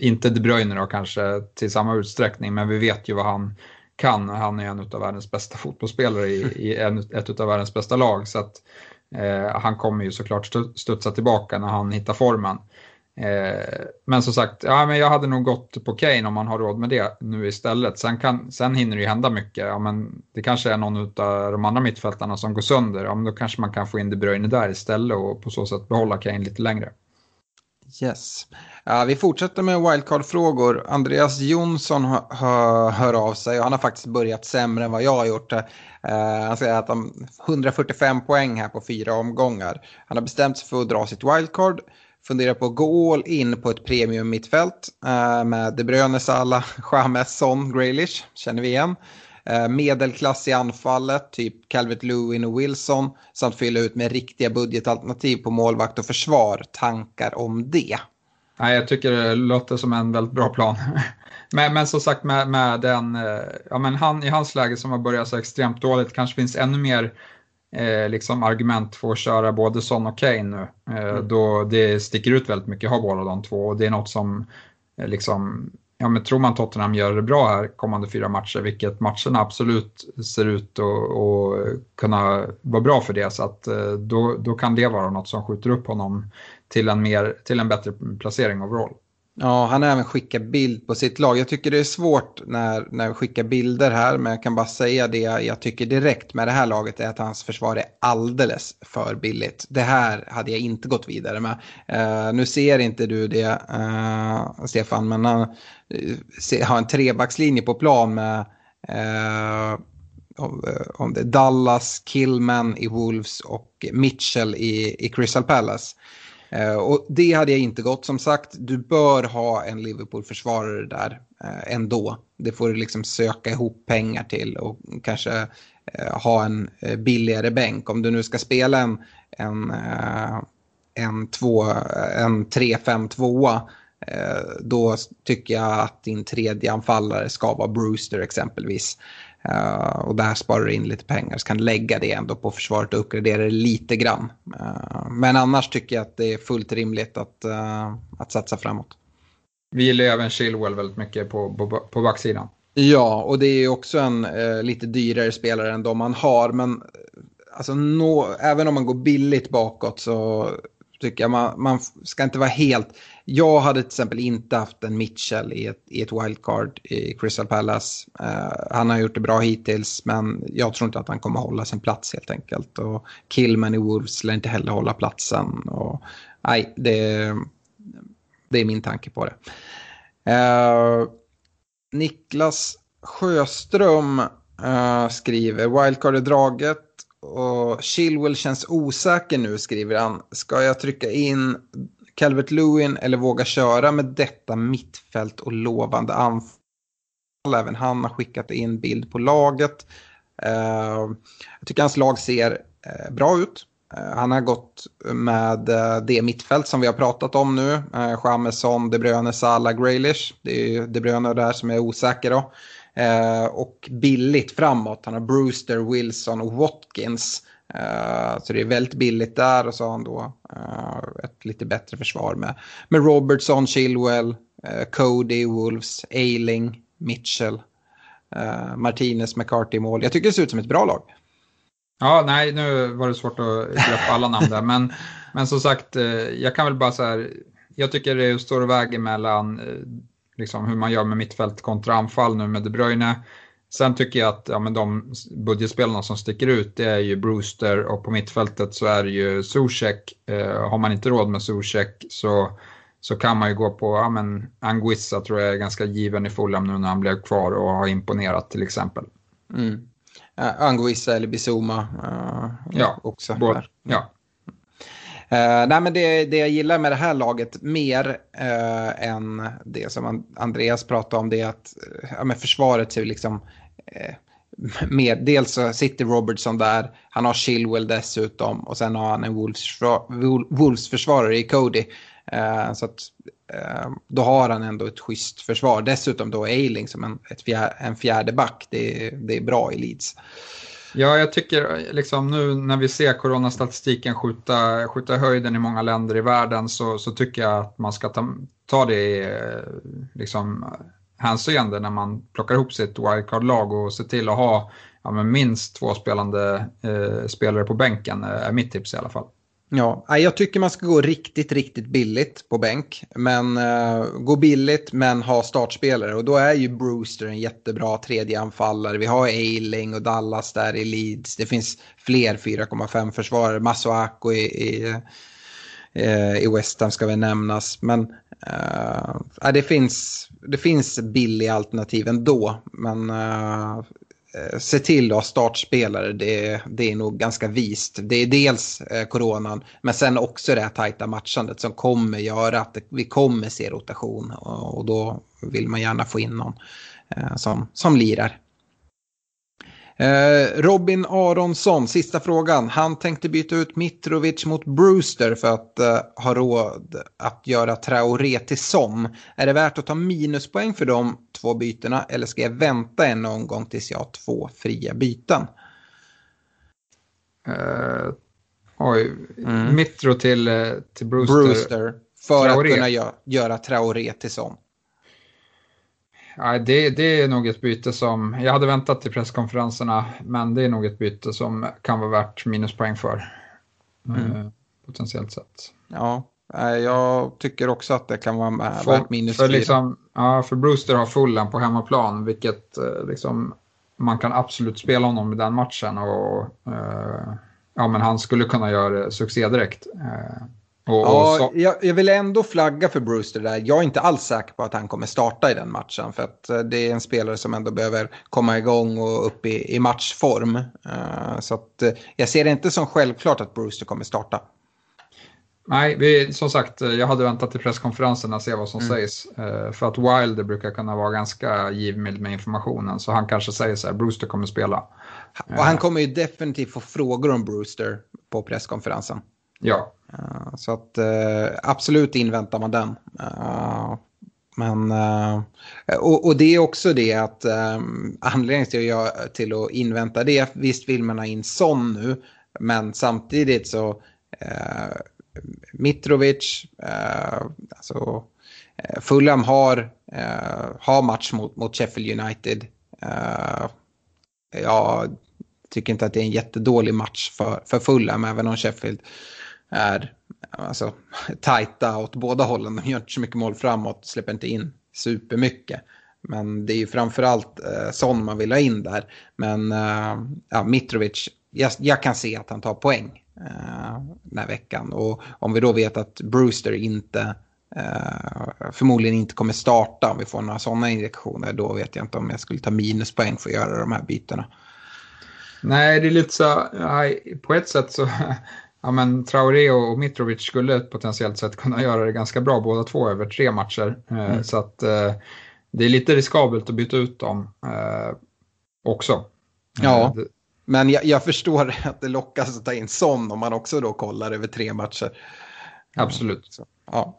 S4: Inte De Bruyne då kanske till samma utsträckning men vi vet ju vad han kan. Han är en av världens bästa fotbollsspelare i, i en, ett av världens bästa lag så att eh, Eh, han kommer ju såklart studsa tillbaka när han hittar formen. Eh, men som sagt, ja, men jag hade nog gått på Kane om man har råd med det nu istället. Sen, kan, sen hinner det ju hända mycket. Ja, men det kanske är någon av de andra mittfältarna som går sönder. Ja, men då kanske man kan få in De Bruyne där istället och på så sätt behålla Kane lite längre.
S3: Yes. Ja, vi fortsätter med wildcard-frågor. Andreas Jonsson hör, av sig och han har faktiskt börjat sämre än vad jag har gjort. Uh, han säger att han 145 poäng här på fyra omgångar. Han har bestämt sig för att dra sitt wildcard funderar på att gå all in på ett premium mittfält eh, med De Bruyne, Salah, James, Son, Graylish, känner vi igen. Eh, medelklass i anfallet, typ Calvert Lewin och Wilson, samt fylla ut med riktiga budgetalternativ på målvakt och försvar. Tankar om det?
S4: Nej, jag tycker det låter som en väldigt bra plan. men, men som sagt med, med den, eh, ja men han i hans läge som har börjat så extremt dåligt kanske finns ännu mer eh, liksom argument för att köra både Son och Kane nu. Eh, mm. Då det sticker ut väldigt mycket att ha båda de två och det är något som eh, liksom ja, men tror man Tottenham gör det bra här kommande fyra matcher, vilket matcherna absolut ser ut att kunna vara bra för det, så att eh, då, då kan det vara något som skjuter upp honom till en, mer, till en bättre placering overall.
S3: Ja, han har även skickat bild på sitt lag. Jag tycker det är svårt när, när vi skickar bilder här, men jag kan bara säga det jag tycker direkt med det här laget är att hans försvar är alldeles för billigt. Det här hade jag inte gått vidare med. Uh, nu ser inte du det, uh, Stefan, men han uh, har en trebackslinje på plan med om det är Dallas, Killman i Wolves och Mitchell i, i Crystal Palace. Eh, och det hade jag inte gått. Som sagt, du bör ha en Liverpool-försvarare där eh, ändå. Det får du liksom söka ihop pengar till och kanske eh, ha en billigare bänk. Om du nu ska spela en, en, en, två, en 3-5-2 då tycker jag att din tredje anfallare ska vara Brewster exempelvis. Uh, och där sparar du in lite pengar så kan du lägga det ändå på försvaret och uppgradera det lite grann. Uh, men annars tycker jag att det är fullt rimligt att, uh, att satsa framåt.
S4: Vi gillar även Chilwell väldigt mycket på, på, på backsidan.
S3: Ja, och det är också en lite dyrare spelare än de man har. Men alltså, nå, även om man går billigt bakåt så tycker jag man, man ska inte vara helt jag hade till exempel inte haft en Mitchell i ett, i ett wildcard i Crystal Palace. Uh, han har gjort det bra hittills men jag tror inte att han kommer hålla sin plats helt enkelt. Och Killman i Wolves lär inte heller hålla platsen. Och, nej, det, det är min tanke på det. Uh, Niklas Sjöström uh, skriver wildcard är draget och Chilwell känns osäker nu skriver han. Ska jag trycka in Calvert Lewin eller våga köra med detta mittfält och lovande anfall. Även han har skickat in bild på laget. Uh, jag tycker hans lag ser uh, bra ut. Uh, han har gått med det mittfält som vi har pratat om nu. Uh, De Bruyne, Salah, Graylish. Det är De Bruyne där som är osäker då. och billigt framåt. Han har Brewster, Wilson och Watkins. Uh, så det är väldigt billigt där och så har han då uh, ett lite bättre försvar med, med Robertson, Chilwell, uh, Cody, Wolves, Ailing, Mitchell, Martinez, McCarthy i mål. Jag tycker det ser ut som ett bra lag.
S4: Ja, nej, nu var det svårt att greppa alla namn där, men, men som sagt, jag kan väl bara så här, jag tycker det står och väger mellan liksom, hur man gör med mittfält kontra anfall nu med De Bruyne. Sen tycker jag att ja, men de budgetspelarna som sticker ut det är ju Brewster och på mittfältet så är det ju Zuzek. Eh, har man inte råd med Zuzek så, så kan man ju gå på ja, men Anguissa tror jag är ganska given i Fulham nu när han blev kvar och har imponerat till exempel.
S3: Mm. Anguissa eller Bizuma uh,
S4: ja, också. Både, ja.
S3: Uh, nej, men det, det jag gillar med det här laget mer uh, än det som Andreas pratade om det är att uh, ja, försvaret ser liksom Eh, Eh, med, dels så sitter Robertson där, han har Chilwell dessutom och sen har han en Wolves-försvarare i Cody. Eh, så att, eh, då har han ändå ett schysst försvar. Dessutom då Ailing som en, ett fjär, en fjärde back, det, det är bra i Leeds.
S4: Ja, jag tycker liksom nu när vi ser coronastatistiken skjuta, skjuta höjden i många länder i världen så, så tycker jag att man ska ta, ta det eh, liksom hänseende när man plockar ihop sitt wildcard-lag och ser till att ha ja, minst två spelande eh, spelare på bänken eh, är mitt tips i alla fall.
S3: Ja, jag tycker man ska gå riktigt, riktigt billigt på bänk. Men uh, gå billigt men ha startspelare. Och då är ju Brewster en jättebra tredje anfallare. Vi har Eiling och Dallas där i Leeds. Det finns fler 4,5 försvarare. Masuako i, i, Eh, i West Ham ska väl nämnas. Men uh, det finns det finns billiga alternativ ändå. Men eh, eh, se till att ha startspelare, det, det är nog ganska vist. Det är dels eh, coronan, men sen också det här tajta matchandet som kommer göra att det, vi kommer se rotation och, och, då vill man gärna få in någon eh, som, som lirar. Eh, Robin Aronsson, sista frågan. Han tänkte byta ut Mitrovic mot Brewster för att uh, ha råd att göra Traoré till Son. Är det värt att ta minuspoäng för de två bytena eller ska jag vänta en omgång tills jag har två fria byten?
S4: Uh, oj, mm. Mitro till, till Brewster.
S3: Brewster för Traoré. att kunna gö göra Traoré till Son.
S4: Det, det är nog ett byte som, jag hade väntat till presskonferenserna, men det är nog ett byte som kan vara värt minuspoäng för. Mm. Eh, potentiellt sett.
S3: Ja, jag tycker också att det kan vara för, värt minus
S4: för, liksom, ja, för Brewster har fullen på hemmaplan, vilket eh, liksom, man kan absolut spela honom i den matchen. Och, eh, ja, men han skulle kunna göra succé direkt. Eh,
S3: och, ja, så... jag, jag, vill ändå flagga för Brewster där. Jag är inte alls säker på att han kommer starta i den matchen. För att eh, det är en spelare som ändå behöver komma igång och upp i, i matchform. Uh, så att, uh, jag ser det inte som självklart att Brewster kommer starta.
S4: Nej, vi, som sagt, jag hade väntat till presskonferensen och se vad som mm. sägs. För att Wilder brukar kunna vara ganska givmild med informationen. Så han kanske säger så här, Brewster kommer spela.
S3: Och han kommer ju definitivt få frågor om Brewster på presskonferensen.
S4: Ja.
S3: Eh, så att eh, absolut inväntar man den. Eh, men, och, och, det är också det att anledningen till, jag, till att invänta det, visst vill man ha in sån nu, men samtidigt så Mitrovic, alltså Fulham har, har match mot, mot Sheffield United. jag tycker inte att det är en jättedålig match för, för Fulham, även om Sheffield är alltså, tajta åt båda hållen. De gör inte så mycket mål framåt, släpper inte in supermycket. Men det är ju framförallt eh, sån man vill ha in där. Men eh, ja, Mitrovic, jag, jag, kan se att han tar poäng eh, den här veckan. Och om vi då vet att Brewster inte eh, förmodligen inte kommer starta om vi får några sådana injektioner, då vet jag inte om jag skulle ta minuspoäng för att göra de här bytena.
S4: Nej, det är lite så, på ett sätt så ja, men Traoré och Mitrovic skulle potentiellt sett kunna göra det ganska bra båda två över tre matcher. Eh, mm. Så att eh, det är lite riskabelt att byta ut dem eh, också.
S3: Ja, det... men jag, jag, förstår att det lockas att ta in sån om man också då kollar över tre matcher.
S4: Absolut.
S3: Så, ja,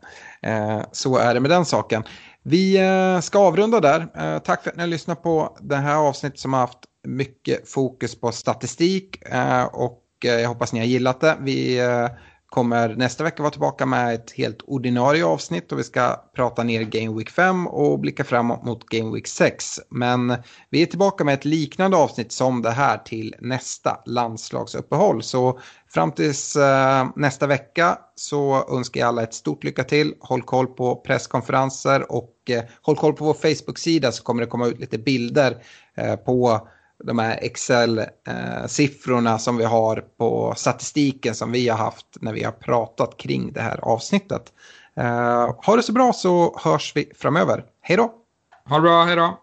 S3: så är det med den saken. Vi ska avrunda där. tack för att ni har lyssnat på det här avsnittet som har haft mycket fokus på statistik och Eh, jag hoppas ni har gillat det. Vi eh, kommer nästa vecka vara tillbaka med ett helt ordinarie avsnitt och vi ska prata ner Game Week 5 och blicka framåt mot Game Week 6. Men vi är tillbaka med ett liknande avsnitt som det här till nästa landslagsuppehåll. Så fram tills eh, nästa vecka så önskar jag alla ett stort lycka till. Håll koll på presskonferenser och håll koll på vår Facebook-sida så kommer det komma ut lite bilder på de här Excel-siffrorna som vi har på statistiken som vi har haft när vi har pratat kring det här avsnittet. Eh, ha det så bra så hörs vi framöver. Hej då!
S4: Ha det bra, hej då!